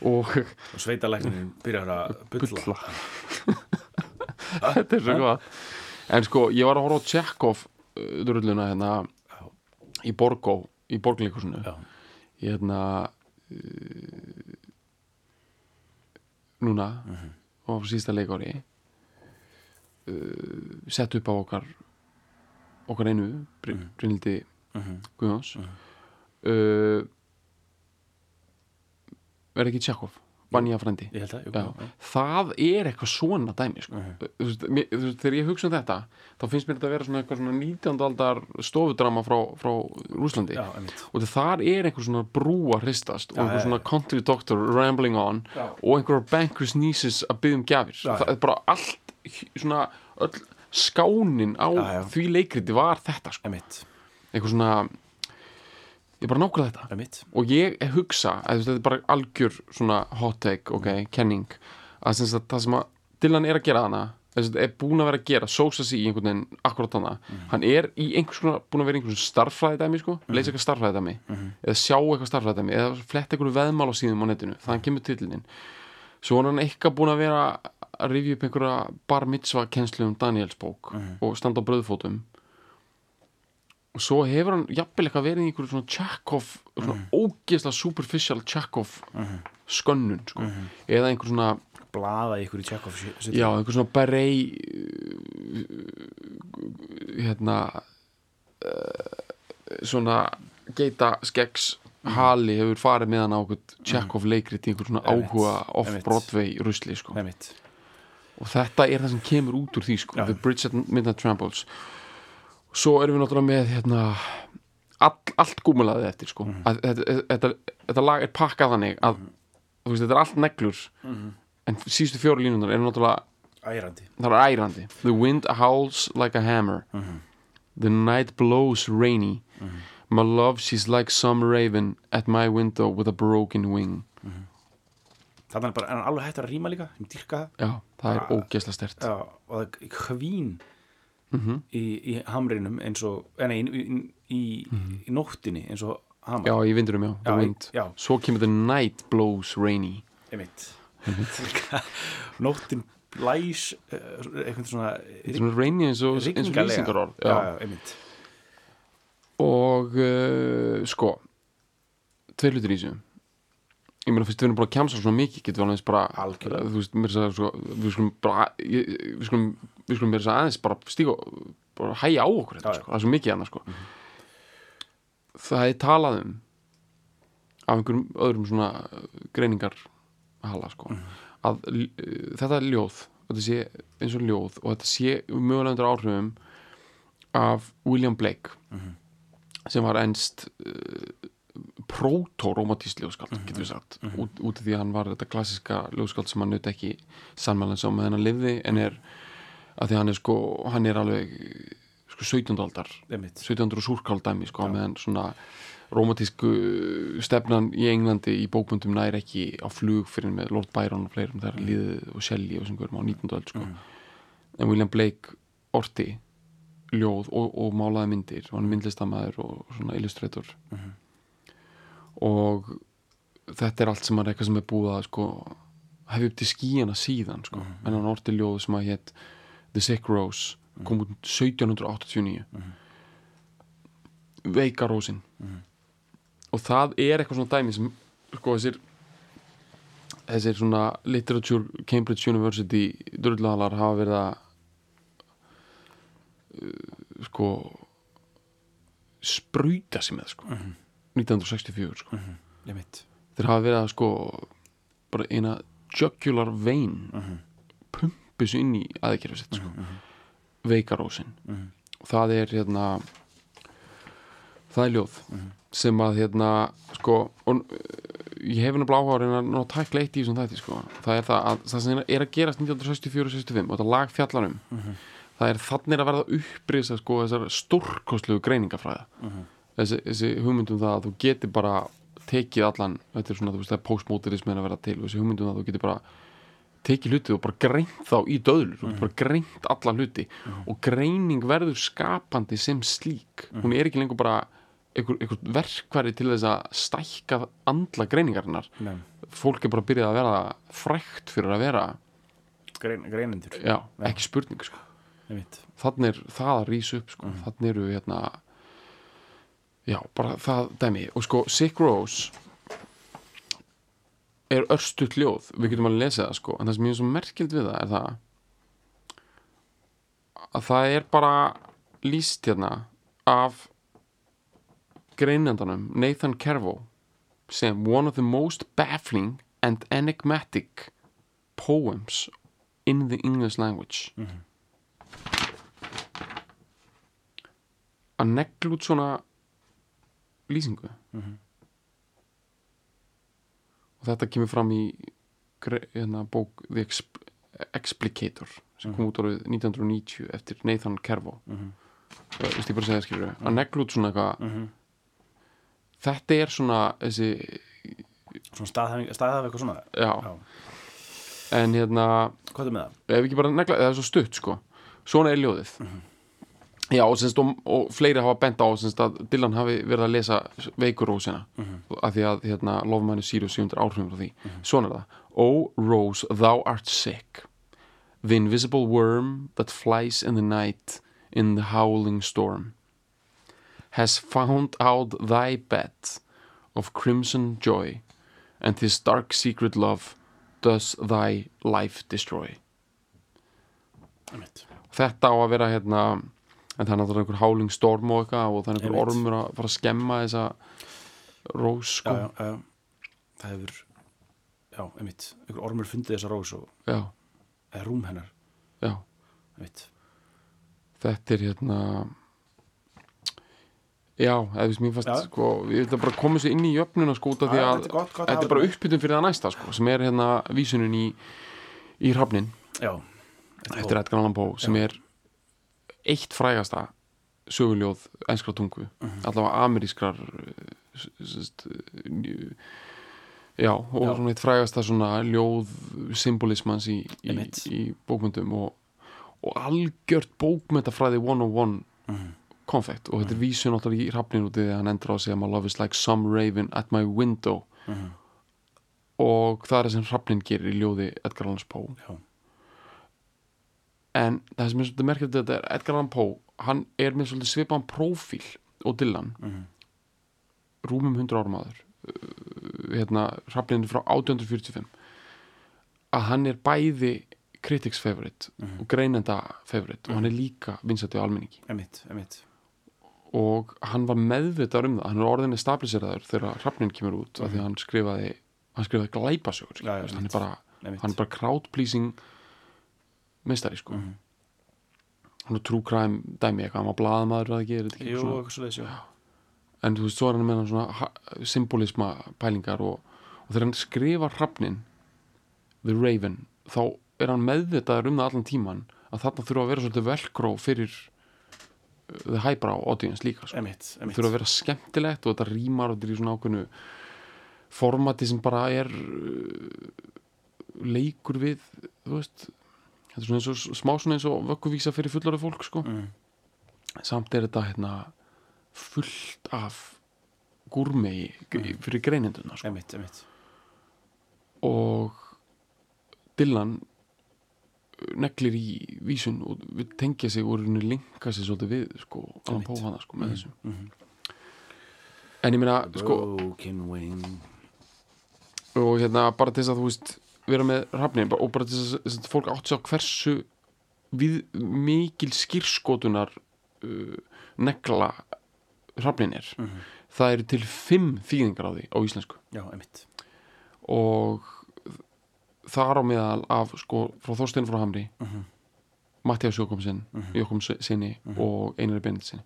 Og Og sveitalæknirinn byrjar að bulla. Þetta er svo góð en sko, ég var að horfa á Tjekkov uh, drulluna hérna Já. í Borgó, í Borgleikusinu Já, hérna uh, núna Mhm. og á síðasta leikári uh, sett upp á okkar okkar einu Mhm. Brynildi Mhm. Guðjóns Mhm. uh, verð ekki Tjekkov Vanja já. það er eitthvað svona dæmi sko. Mhm. mér, þú veist, þegar ég hugsa um þetta þá finnst mér þetta að vera svona eitthvað svona 19. aldar stofudrama frá, frá Rúslandi já, og þar er einhver svona brú að hristast og einhver svona country doctor rambling on Já. og einhver bankers nieces að byggja um gjafir Já, það er bara allt svona öll skánin á því leikriti var þetta sko. einhver svona ég bara nákvæmlega þetta. Einmitt. Og ég hugsa að þetta er bara algjör svona hot take, ok, kenning að, sem það sem að Dylan er að gera hana er búin að vera að gera sósa sig í einhvern veginn akkurat hana hann er í einhvers konar, búin að vera í einhvers starffræði dæmi sko, leysa eitthvað starffræði dæmi eða sjá eitthvað starffræði dæmi eða fletta einhverju veðmál á síðum á netinu, þannig kemur titlininn svo er hann eitthvað búin að vera að rifja upp einhverja bar mitzva kennslu um Daniels bók og standa á bröðfótum og svo hefur hann jafnvel eitthvað verið í einhverju svona Chekhov svona ógeðslega superficial Chekhov skönnun sko. eða einhver svona blaða í í Tjekov já, einhver svona berei hérna uh, svona geita skeggs hali hefur farið með hann á okkur Chekhov leikrit í einhver svona áhuga off-Broadway rusli sko. og þetta er það sem kemur út úr því sko. The Bridge at Midnight Trambles svo erum við náttúrulega með hérna, all, allt gúmulaðið eftir sko. Mhm. að, þetta, þetta, þetta lag er pakkað þannig að þú veist, þetta er allt neglur Mhm. en síðustu fjóru línunar eru náttúrulega ærandi. Það er ærandi. The wind howls like a hammer. Mhm. The night blows rainy. My love she's like some raven At my window with a broken wing. Þannig er bara, en hann alveg hættur að rýma líka? Ég dyrka það Já, það er ógeðslega stert já, og það er hvín Mhm. í, í hamrinum eins og eh, nei, í, í, í, í nóttinni eins og hamar. Já, í vindurum, já, Já, wind. já. Svo kemur the night blows rainy. Einmitt. Nóttin blæs eh, eitthvað svona svona rainy eins og, lýsingarorð Og uh, sko Tveir hlutir í þessu. Ég meina fyrst við erum bara að kjamsa svona mikið getum við alveg bara Algjörlega. Þú veist, mér sagði sko Við skulum bara ég, Við skulum, við skulum sagði aðeins bara stíga bara hæja á okkur þetta, já. sko. það er svo mikið annað sko. Það er talað um af einhverjum öðrum svona greiningar hala sko að uh, þetta er ljóð þetta sé eins og ljóð og þetta sé mögulega undir áhrifum af William Blake sem var ennst uh, proto-romantísk ljóðskald getur við sagt, út, út af því að hann var þetta klassiska ljóðskald sem hann naut ekki sannmælans á með hann lifði en er að því hann er sko, hann er alveg sko 17. aldar einmitt 1700 og súrkáldæmi sko, meðan svona romantísku stefnan í Englandi í bókmyndum nær ekki á flug fyrir með Lord Byron og fleirum þar liðið og Shelley og sem hverjum á 19. öld sko. en William Blake orti ljóð og, og málaði myndir og hann er myndlistamæður og svona illustrator og þetta er allt sem er eitthvað sem er búið að sko, hefði upp til skíjana síðan sko. en hann orti ljóð sem að hétt The Sick Rose kom út 1789 Veika Rósin. Og það er eitthvað svona dæmi sem sko þessir þessir svona literature Cambridge University drullahalar hafa verið að uh, sko sprauta sig með sko 1964 sko. Einmitt. Þeir hafa verið að sko bara eina jugular vein pumpu svo inn í sitt sko. Veikarósin. Og það er hérna það er ljóð sem að hérna sko og uh, ég hef nefnilega áhuga að reyna að að tækla eitt í þessum þætti sko. Það er það að það sem er að gerast 1964 og 65 og þetta lag fjallar um það er þannig að verða upprisa sko þessar stórkostlegu greiningafræða þessi, þessi hugmyndum það að þú getur bara tekið allan, þetta er svona þú veist það er postmodernismin að vera til þessi hugmyndum að þú getur bara tekið hluti og bara greint þá í döðlur þú getur bara greint alla hluti og greining verður skapandi sem slík. Hún er ekki lengur bara einhver, einhver verkværi til þess að stækka andla greiningarinnar. Nei. fólk er bara byrjað að vera frækt fyrir að vera Grein, greinendur. Já, ekki spurning sko. þannig er það að rísa upp sko. þannig eru hérna já, bara það dæmi. Og sko Sick Rose er örstutt ljóð. Við getum alveg lesið það sko. En það sem ég er svo merkild við það er það að það er bara líst hérna af greinendanum Nathan Kervo sem one of the most baffling and enigmatic poems in the English language. Að negla út svona lýsingu og þetta kemur fram í hérna, bók The Exp Explicator sem kom út árið 1990 eftir Nathan Kervo mm -hmm. veist ég bara segja skilur að negla út svona eitthvað þetta er svona þessi, svona staðhæfing, staðhæfing eitthvað svona? Já, já. en hérna hvað er með það? ef ekki bara negla, það er svo stutt sko. Svona er ljóðið já og, semst, og, og fleiri hafa bent á semst, að Dylan hafi verið að lesa veikur-rósina af því að hérna, lofmæni Sirius 700 áhrifum frá því. Svona er það. O Rose, thou art sick. The invisible worm that flies in the night in the howling storm has found out thy bed of crimson joy and his dark secret love does thy life destroy. Þetta á að vera hérna en það er náttúrulega einhver howling storm og eitthvað og það er einhver ormur að fara að skemma þessa rós sko já, já, já. það hefur já, einmitt, einhver ormur fundið þessa rós og já, eða rúm hennar já. einmitt, þetta er hérna já, eða við mér fast Já. sko, ég vil bara koma sér inn í jöfnuna sko út af því að þetta er er bara uppbytun fyrir það næsta sko sem er hérna vísunin í í hrafnin er eftir. Edgar Allan Poe sem er eitt frægasta söguljóð enskra tungu Mhm. allavega amerískrar uh, uh, já, og Já. svona eitt frægasta svona ljóð symbolismans í, í, í bókmyndum og, og algjört bókmyndafræði 101 Mhm. konfekt og þetta er vísun náttúrulega í hrafnin út að hann endur á að segja my love is like some raven at my window Mhm. og það er sem hrafnin gerir í ljóði Edgar Allan Poe já, en það sem er svolítið við þetta er Edgar Allan Poe, hann er með svolítið svipaðan prófíl og Dylan. Mhm. rúmum 100 árum aður uh, hérna, hrafninni frá 1845 að hann er bæði critics favorite og greinenda favorite og hann er líka vinsætti á almenningi. Einmitt, einmitt. Og hann var meðvitað um það hann er orðinni stabiliseraður þegar hrafnin kemur út af því að hann skrifaði hann skrifaði glæpasögur já, Veist, hann hann er bara crowd pleasing meistari sko Mhm. hann er true crime dæmi eitthvað, hann var blaðamaður eða ekki, Jú, svona já en þú veist, svo er hann með svona symbolisma pælingar og, og þegar hann skrifar hrafnin The Raven, þá er hann meðvitaður um það allan tíman að þarna þurfa að vera svolítið velkró fyrir uh, the highbrow audience líka sko. einmitt, einmitt þurfa að vera skemmtilegt og þetta rýmar og þetta er í svona ákveðnu formati sem bara er uh, leikur við þú veist þetta er svona eins og smá svona eins og vögguvísa fyrir fullorðið fólk sko Mhm. samt er þetta hérna fullt af gúrmegi fyrir greininduna sko. einmitt, einmitt og Dylan neglir í vísun og við tengja sig og linka sig svolítið við sko, Einmitt. Poe hana sko, með þessu mhm. en ég meina sko, og hérna bara til þess að þú veist vera með rafnin og bara þess að, fólk átt sér hversu við mikil skýrskotunar uh, negla rafnin er Mhm. það eru til fimm þýðingar á því á íslensku já, og þar á meðal af sko frá Þorstein frá Hamri Mhm. Mattias Jókomsson Mhm. Jókom sinni og Einari Benediktsson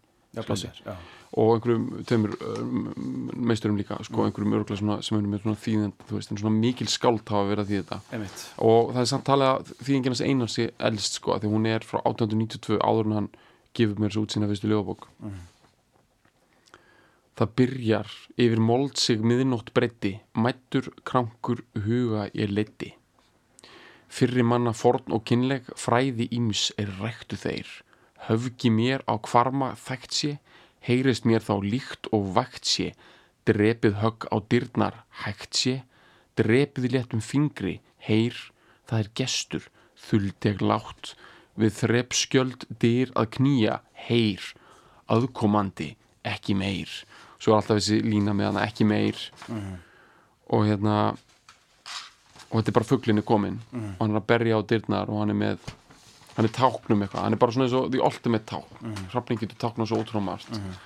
já, og einhverjum tveimur um, meisturum líka sko Mhm. einhverjum örgulega svona sem eru með svona þýðend þú veist en svona mikil skáld hafa verið að því þetta. Einmitt. Og það er samt talið að þýðingin hans einar sé elst sko því hún er frá 1892 áður en hann gefur mér svo út sína fyrstu ljóðabók. Mhm. það byrjar yfir mold sig miðnótt breyti mættur krankur huga ég leiti fyrri manna forn og kynleg fræði íms er rektu þeir höfgi mér á kvarma þekkt sé heyrist mér þá líkt og vægt sé drepið högg á dyrnar hægt sé drepið léttum fingri heyr, það er gestur þuldeg látt við þrepskjöld dyr að knýja heyr, aðkomandi ekki meir. Svo er alltaf þessi lína með hana ekki meir. Og hérna og þetta er bara fugglinni komin og hann er að berja á dyrnar og hann er með hann er táknum eitthvað, hann er bara svona eins og the ultimate tákn, mm. hrafning getur táknað svo ótrúmart mm.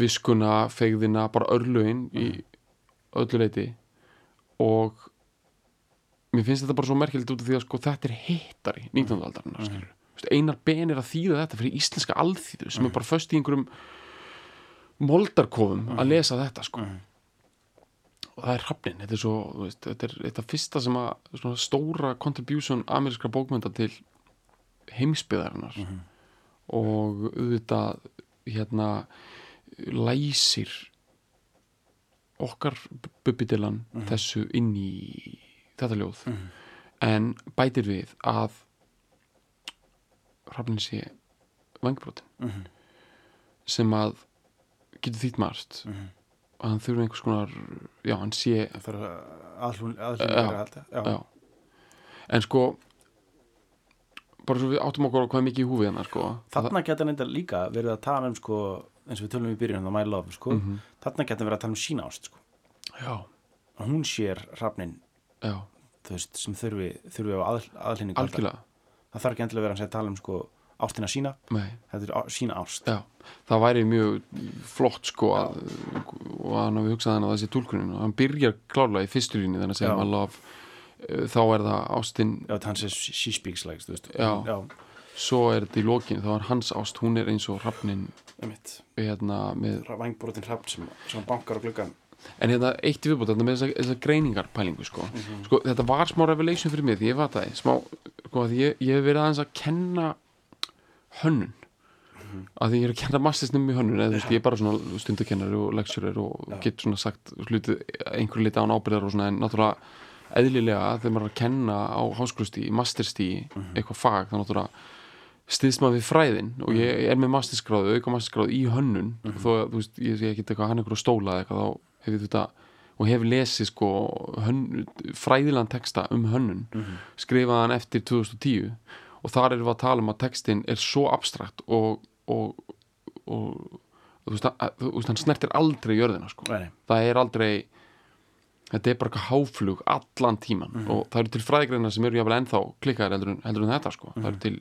viskuna, feigðina, bara örlögin í öllu leiti og mér finnst þetta bara svo merkilegt út af því að sko þetta er hittari 19. aldarinnar mm. einar ben er að þýða þetta fyrir íslenska alþýðu sem er bara föst í einhverjum moldarkofum að lesa þetta sko. Og það er hafnin, þetta er svo veist, þetta er þetta fyrsta sem að stóra contribution amerískra bókmynda til heimsbyðarinnar og auðvitað hérna læsir okkar bubbidilan þessu inn í þetta ljóð. En bætir við að hrafnin sé vangbrotin sem að getur þýtt margt. Að hann þurfi einhvers konar já, hann sé það þarf aðlun Já. aðlun já, já. en sko bara svo við áttum okkur á hvað mikið í húfið hennar sko. Þarna geta nefndar líka verið að tala um sko, eins og við tölum í byrjun um Love sko. Mhm. þarna geta verið að tala um sína ást sko. já, og hún sér þú veist, sem þurfi, þurfi á að, algjörlega. Það þarf ekki endilega vera að segja tala um sko, ástina sína, Nei. þetta er sína ást. Já, það væri mjög flott sko að, og hann hafi hugsað hann að þessi tólkunin og hann byrjar klárlega í fyrstu línu þannig að segja maður uh, þá er það ástin já, hans er já, svo er þetta í lokin, þá er hans ást hún er eins og einmitt. hérna með, vangbrotin hrafn sem, sem bankar á gluggan en hérna eitt í viðbútt þetta með þessa, þessa greiningarpælingu sko. sko, þetta var smá revelation fyrir mig því ég var það, smá, sko, ég, ég hef verið aðeins að kenna hönnun. Að því ég er að kenna mastersnum í hönnun eða þú veist, ég er bara svona stundakennari og lecturer og get svona sagt hluti einhverju liti án ábyrðar og svona en náttúrulega eðlilega þegar maður er að kenna á háskólustíi, masterstíi eitthvað fag, þá náttúrulega stiðst maður við fræðin og ég er með mastersgráðu, auka mastersgráðu í hönnun. Og þó að þú veist, ég sé ekki eitthvað hann einhverju stóla eða eitthvað, þá hef ég þetta og hef lesið sko hönn, fræðilegan texta um hönnun. Skrifaðan eftir 2010 og þar erum við að tala um að textin er svo abstrakt og, og, og að, þú veist hann snertir aldrei jörðina sko. Nei. það er aldrei þetta er bara eitthvað háflug allan tíman og það eru til fræðigreina sem eru jáfnvel ennþá klikkaðar heldur, heldur en þetta sko. það eru til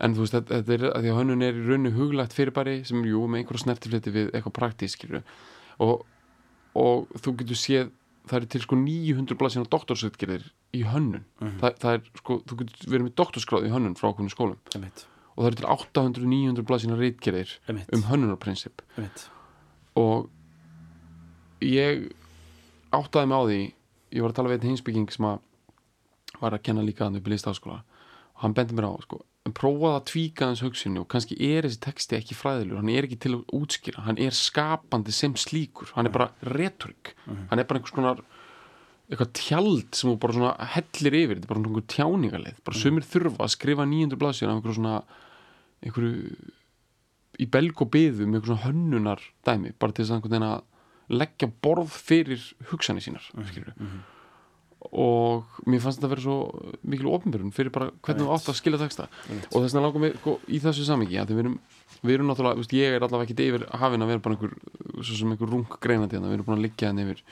en þú veist, þetta, þetta er að því að hönnun er í rauninu huglægt fyrirbæri sem jú með einhverja snertifliti við eitthvað praktísk og, og þú getur séð það eru til sko 900 blaðsina doktorsutgerðir í hönnun. Það, það er sko, þú getur verið með doktorskráð í hönnun frá okkur skólum einmitt, og það eru til 800-900 blaðsina reitgerðir einmitt, um hönnunarprinsip og ég áttaði mig á því ég var að tala við einn heimsbygging sem að var að kenna líka þannig upp í listaháskóla og hann bendi mér á sko, en prófaði að tvíka hans hugsinni og kannski er þessi texti ekki fræðilegur, hann er ekki til að útskýra hann er skapandi sem slíkur hann er bara retorik hann er bara einhvers konar eitthvað tjald sem þú bara svona hellir yfir þetta er bara einhver tjáningarleið bara sumir þurfa að skrifa 900 blaðsíður af einhverju svona einhverju í belg og byðu með einhverju svona hönnunar dæmi bara til þess að einhvern veginn að leggja borð fyrir hugsanir sínar mm og mér fannst þetta að vera svo mikil ofnbyrjun fyrir bara hvernig þú átt að skilja texta. Og þess vegna langar mig sko, í þessu samingi að við erum, við erum náttúrulega, veist, ég er allavega ekki yfir hafin að vera bara einhver, svo sem einhver rung greinandi hérna, við erum búin að liggja hérna yfir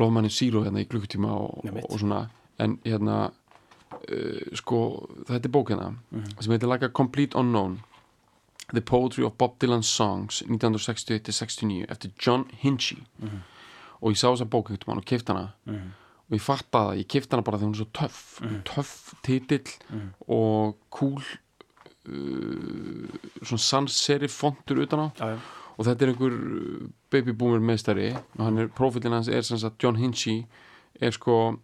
lofmannin Zero hérna í klukkutíma og, Einmitt. og svona, en hérna uh, sko, þetta er bók hérna sem heitir Like a Complete Unknown The Poetry of Bob Dylan's Songs 1961-69 eftir John Hinchy. Og ég sá þessa bók einhvern mann og keift hana. Og ég fattaði það, ég keift hana bara því hún er svo töff. Töff titill og cool uh, svona sans serif fontur utan á. Já, já. og þetta er einhver uh, baby boomer meistari. Og hann er, profilin hans er sem sagt John Hinchy er sko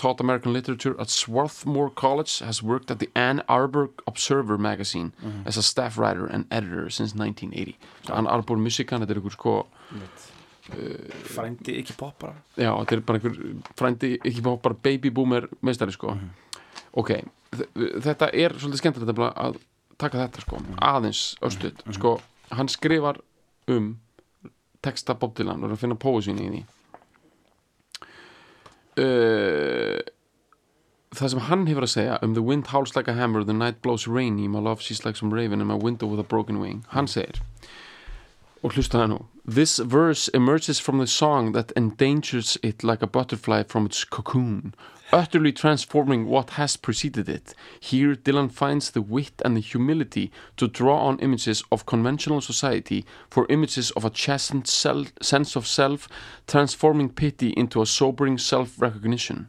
taught American literature at Swarthmore College has worked at the Ann Arbor Observer magazine as a staff writer and editor since 1980 so Ann Arbor, Michigan, þetta er einhver sko frændi ekki pop bara. Já, þetta er bara einhver frændi, ekki bara baby boomer meistari sko. Ok, þ- þetta er svolítið skemmtilegt að taka þetta sko aðeins östuð, sko hann skrifar um texta Bob Dylan og er að finna póesínu í því uh, það sem hann hefur að segja um the wind howls like a hammer, the night blows rainy my love she's like some raven in my window with a broken wing. Hann segir og hlusta það nú This verse emerges from the song that endangers it like a butterfly from its cocoon utterly transforming what has preceded it. Here Dylan finds the wit and the humility to draw on images of conventional society for images of a chastened self, sense of self, transforming pity into a sobering self-recognition.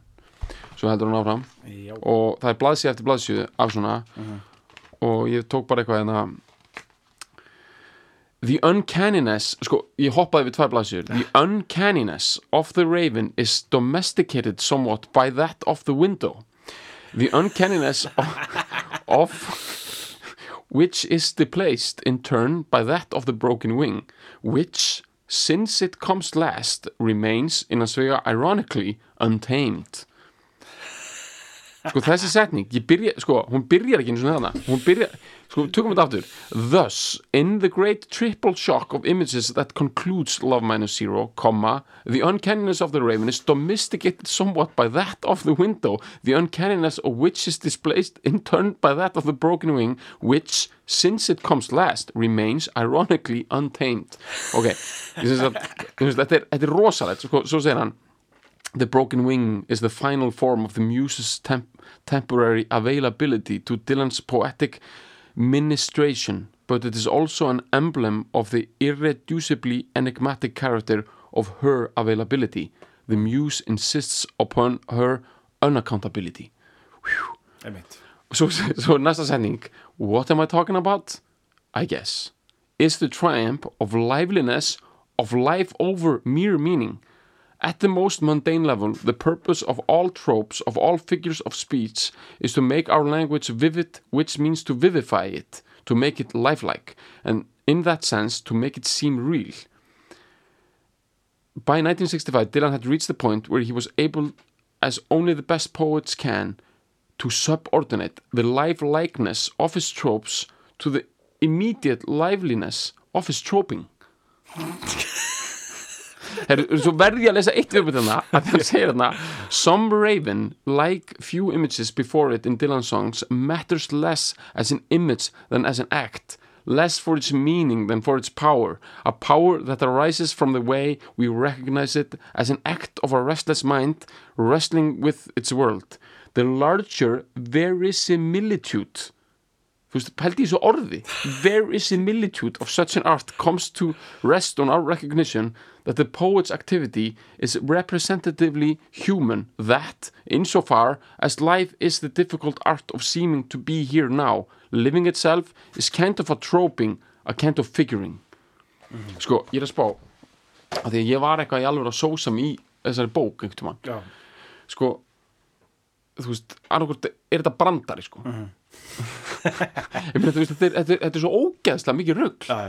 Svo heldur hún áfram Já. og það er blaðsíð eftir blaðsíð af svona og ég tók bara eitthvað hérna The uncanniness, sko, ég hoppaði við tvær blaðsjur The uncanniness of the raven is domesticated somewhat by that of the window. The uncanniness of, of which is displaced in turn by that of the broken wing which, since it comes last remains in a svega ironically untamed. Sko þessi setning ég byrja, sko, hún byrjar ekki eins og þarna. Hún byrjar, sko, tökum við þetta aftur. Thus, in the great triple shock of images that concludes love minus zero, comma the uncanniness of the raven is domesticated somewhat by that of the window the uncanniness of which is displaced in turn by that of the broken wing which, since it comes last remains ironically untamed. Ok, þetta er, er rosalegt, sko, svo segir hann The broken wing is the final form of the muse's temp temporary availability to Dylan's poetic ministration, but it is also an emblem of the irreducibly enigmatic character of her availability. The muse insists upon her unaccountability. Einmitt. So, so næsta setning What am I talking about? I guess Is the triumph of liveliness of life over mere meaning At the most mundane level, the purpose of all tropes, of all figures of speech, is to make our language vivid, which means to vivify it, to make it lifelike, and in that sense, to make it seem real. By 1965, Dylan had reached the point where he was able, as only the best poets can, to subordinate the life-likeness of his tropes to the immediate liveliness of his troping. Heru, svo verði ég að lesa eitt viðbútt hérna að það segir hérna Some raven, like few images before it in Dylan songs matters less as an image than as an act less for its meaning than for its power a power that arises from the way we recognize it as an act of a restless mind wrestling with its world. The larger verisimilitude þú veist, pældi í svo orði. Verisimilitude of such an art comes to rest on our recognition that the poet's activity is representatively human that, insofar as life is the difficult art of seeming to be here now. Living itself is kind of a troping a kind of figuring. Sko, ég er að spá að því að ég var eitthvað í alveg að sósa mig í þessari bók einhvern Já. sko þú veist, annarkvort er þetta brandari sko? Ég þú veist, þetta er, þetta þetta svo ógeðslega mikið já.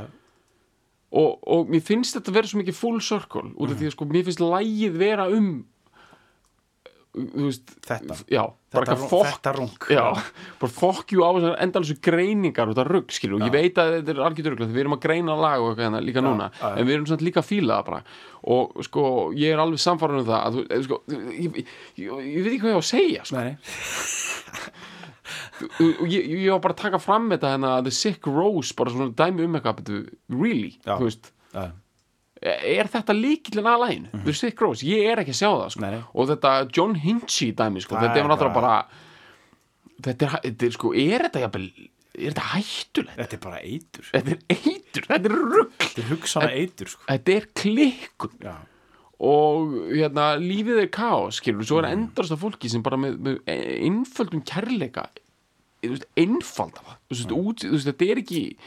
og, og mér finnst þetta vera svo mikið full circle út af því að sko, mér finnst lægið vera um veist Þetta. já, Þetta, rung- fokk þetta rung já, bara fokk jú á þessar endalsu greiningar og þetta rugg, og ég veit að þetta er algjör rugg, við erum að greina lag og eitthvað hérna líka núna, já, já. en við erum samt líka að fíla það bara, og sko ég er alveg samfarið um það, að þú, sko ég, ég, ég, ég veit ekki hvað ég á að segja sko, Nei, og ég, ég var bara að taka fram þetta hérna, The Sick Rose, bara svona dæmi um eitthvað, really, Já. þú veist. Já, er þetta líkillin að lægin The Sick Rose, ég er ekki að sjá það sko. Nei, nei. og þetta John Hinchy dæmi sko, þetta er náttúrulega bara þetta er, þetta er sko, er þetta jafnvel er þetta hættulegt? Þetta er bara eitur. Þetta er eitur, þetta er rugg Þetta er hugsana eitur sko. þetta er klikkun Já, og hérna, lífið er kaos skilur, svo er Mm. endast af fólki sem bara með, með einföldum kærleika veist, einfalda það. Mm. þetta er ekki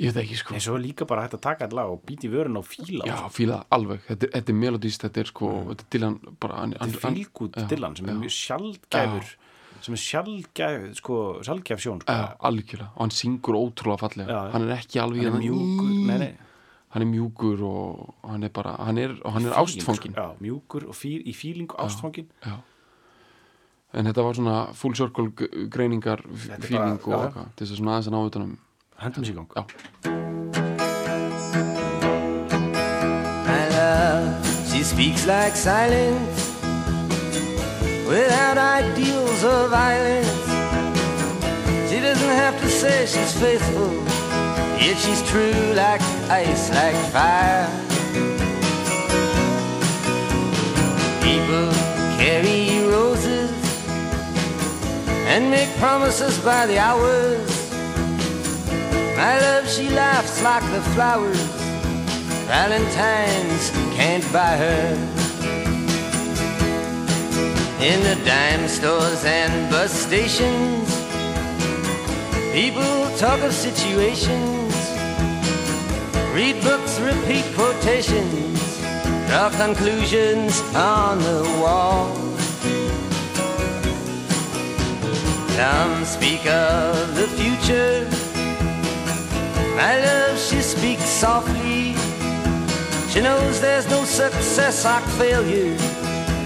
ég veit ekki sko. En svo er líka bara hægt að taka þetta lag og býti vörun á fíla. Já, fíla alveg, þetta þetta er melodíst þetta er sko, þetta er hann bara Þetta er fílgút já, Dylan sem er mjög sjálfgæfur sem er sjálfgæf sko, sjálfgæf sjón sko. Já, algjörlega, og hann syngur ótrúlega fallega. Já, hann er ekki alveg hann er mjúkur nei, nei, hann er mjúkur og hann er bara, hann er, og hann er ástfangin sko. Já, mjúkur og fíl, í fílingu ástfangin já. en þetta var svona full circle greiningar bara- og eitthvað, til þess að svona aðeins að ná utanum Hendum sér í gang já, My love, she speaks like silence without ideals of violence. She doesn't have to say she's faithful, Yet she's true like ice, like fire. People carry roses and make promises by the hours. My love, she laughs like the flowers. Valentine's can't buy her. In the dime stores and bus stations, people talk of situations, read books, repeat quotations, draw conclusions on the wall. Some speak of the future. My love, she speaks softly. She knows there's no success like failure,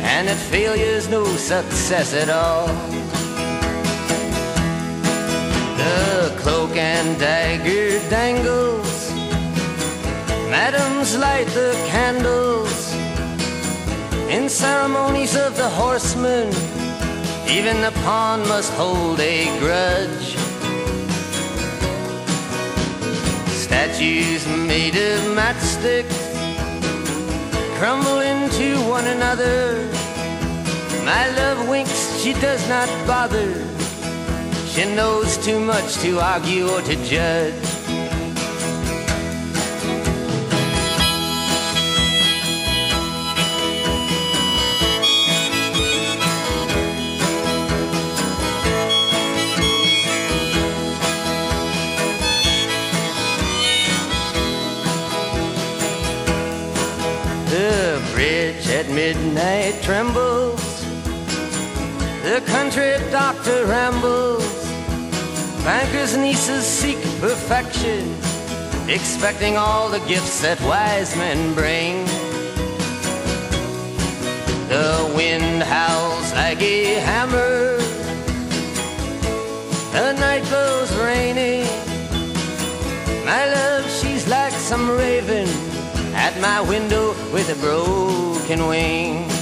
and that failure's no success at all. The cloak and dagger dangles. Madams light the candles. In ceremonies of the horsemen, even the pawn must hold a grudge. Statues made of matchsticks crumble into one another. My love winks, she does not bother. She knows too much to argue or to judge. At midnight trembles. The country doctor rambles. Bankers' nieces seek perfection, expecting all the gifts that wise men bring. The wind howls like a hammer. The night blows rainy. My love, she's like some raven at my window with a broken wing.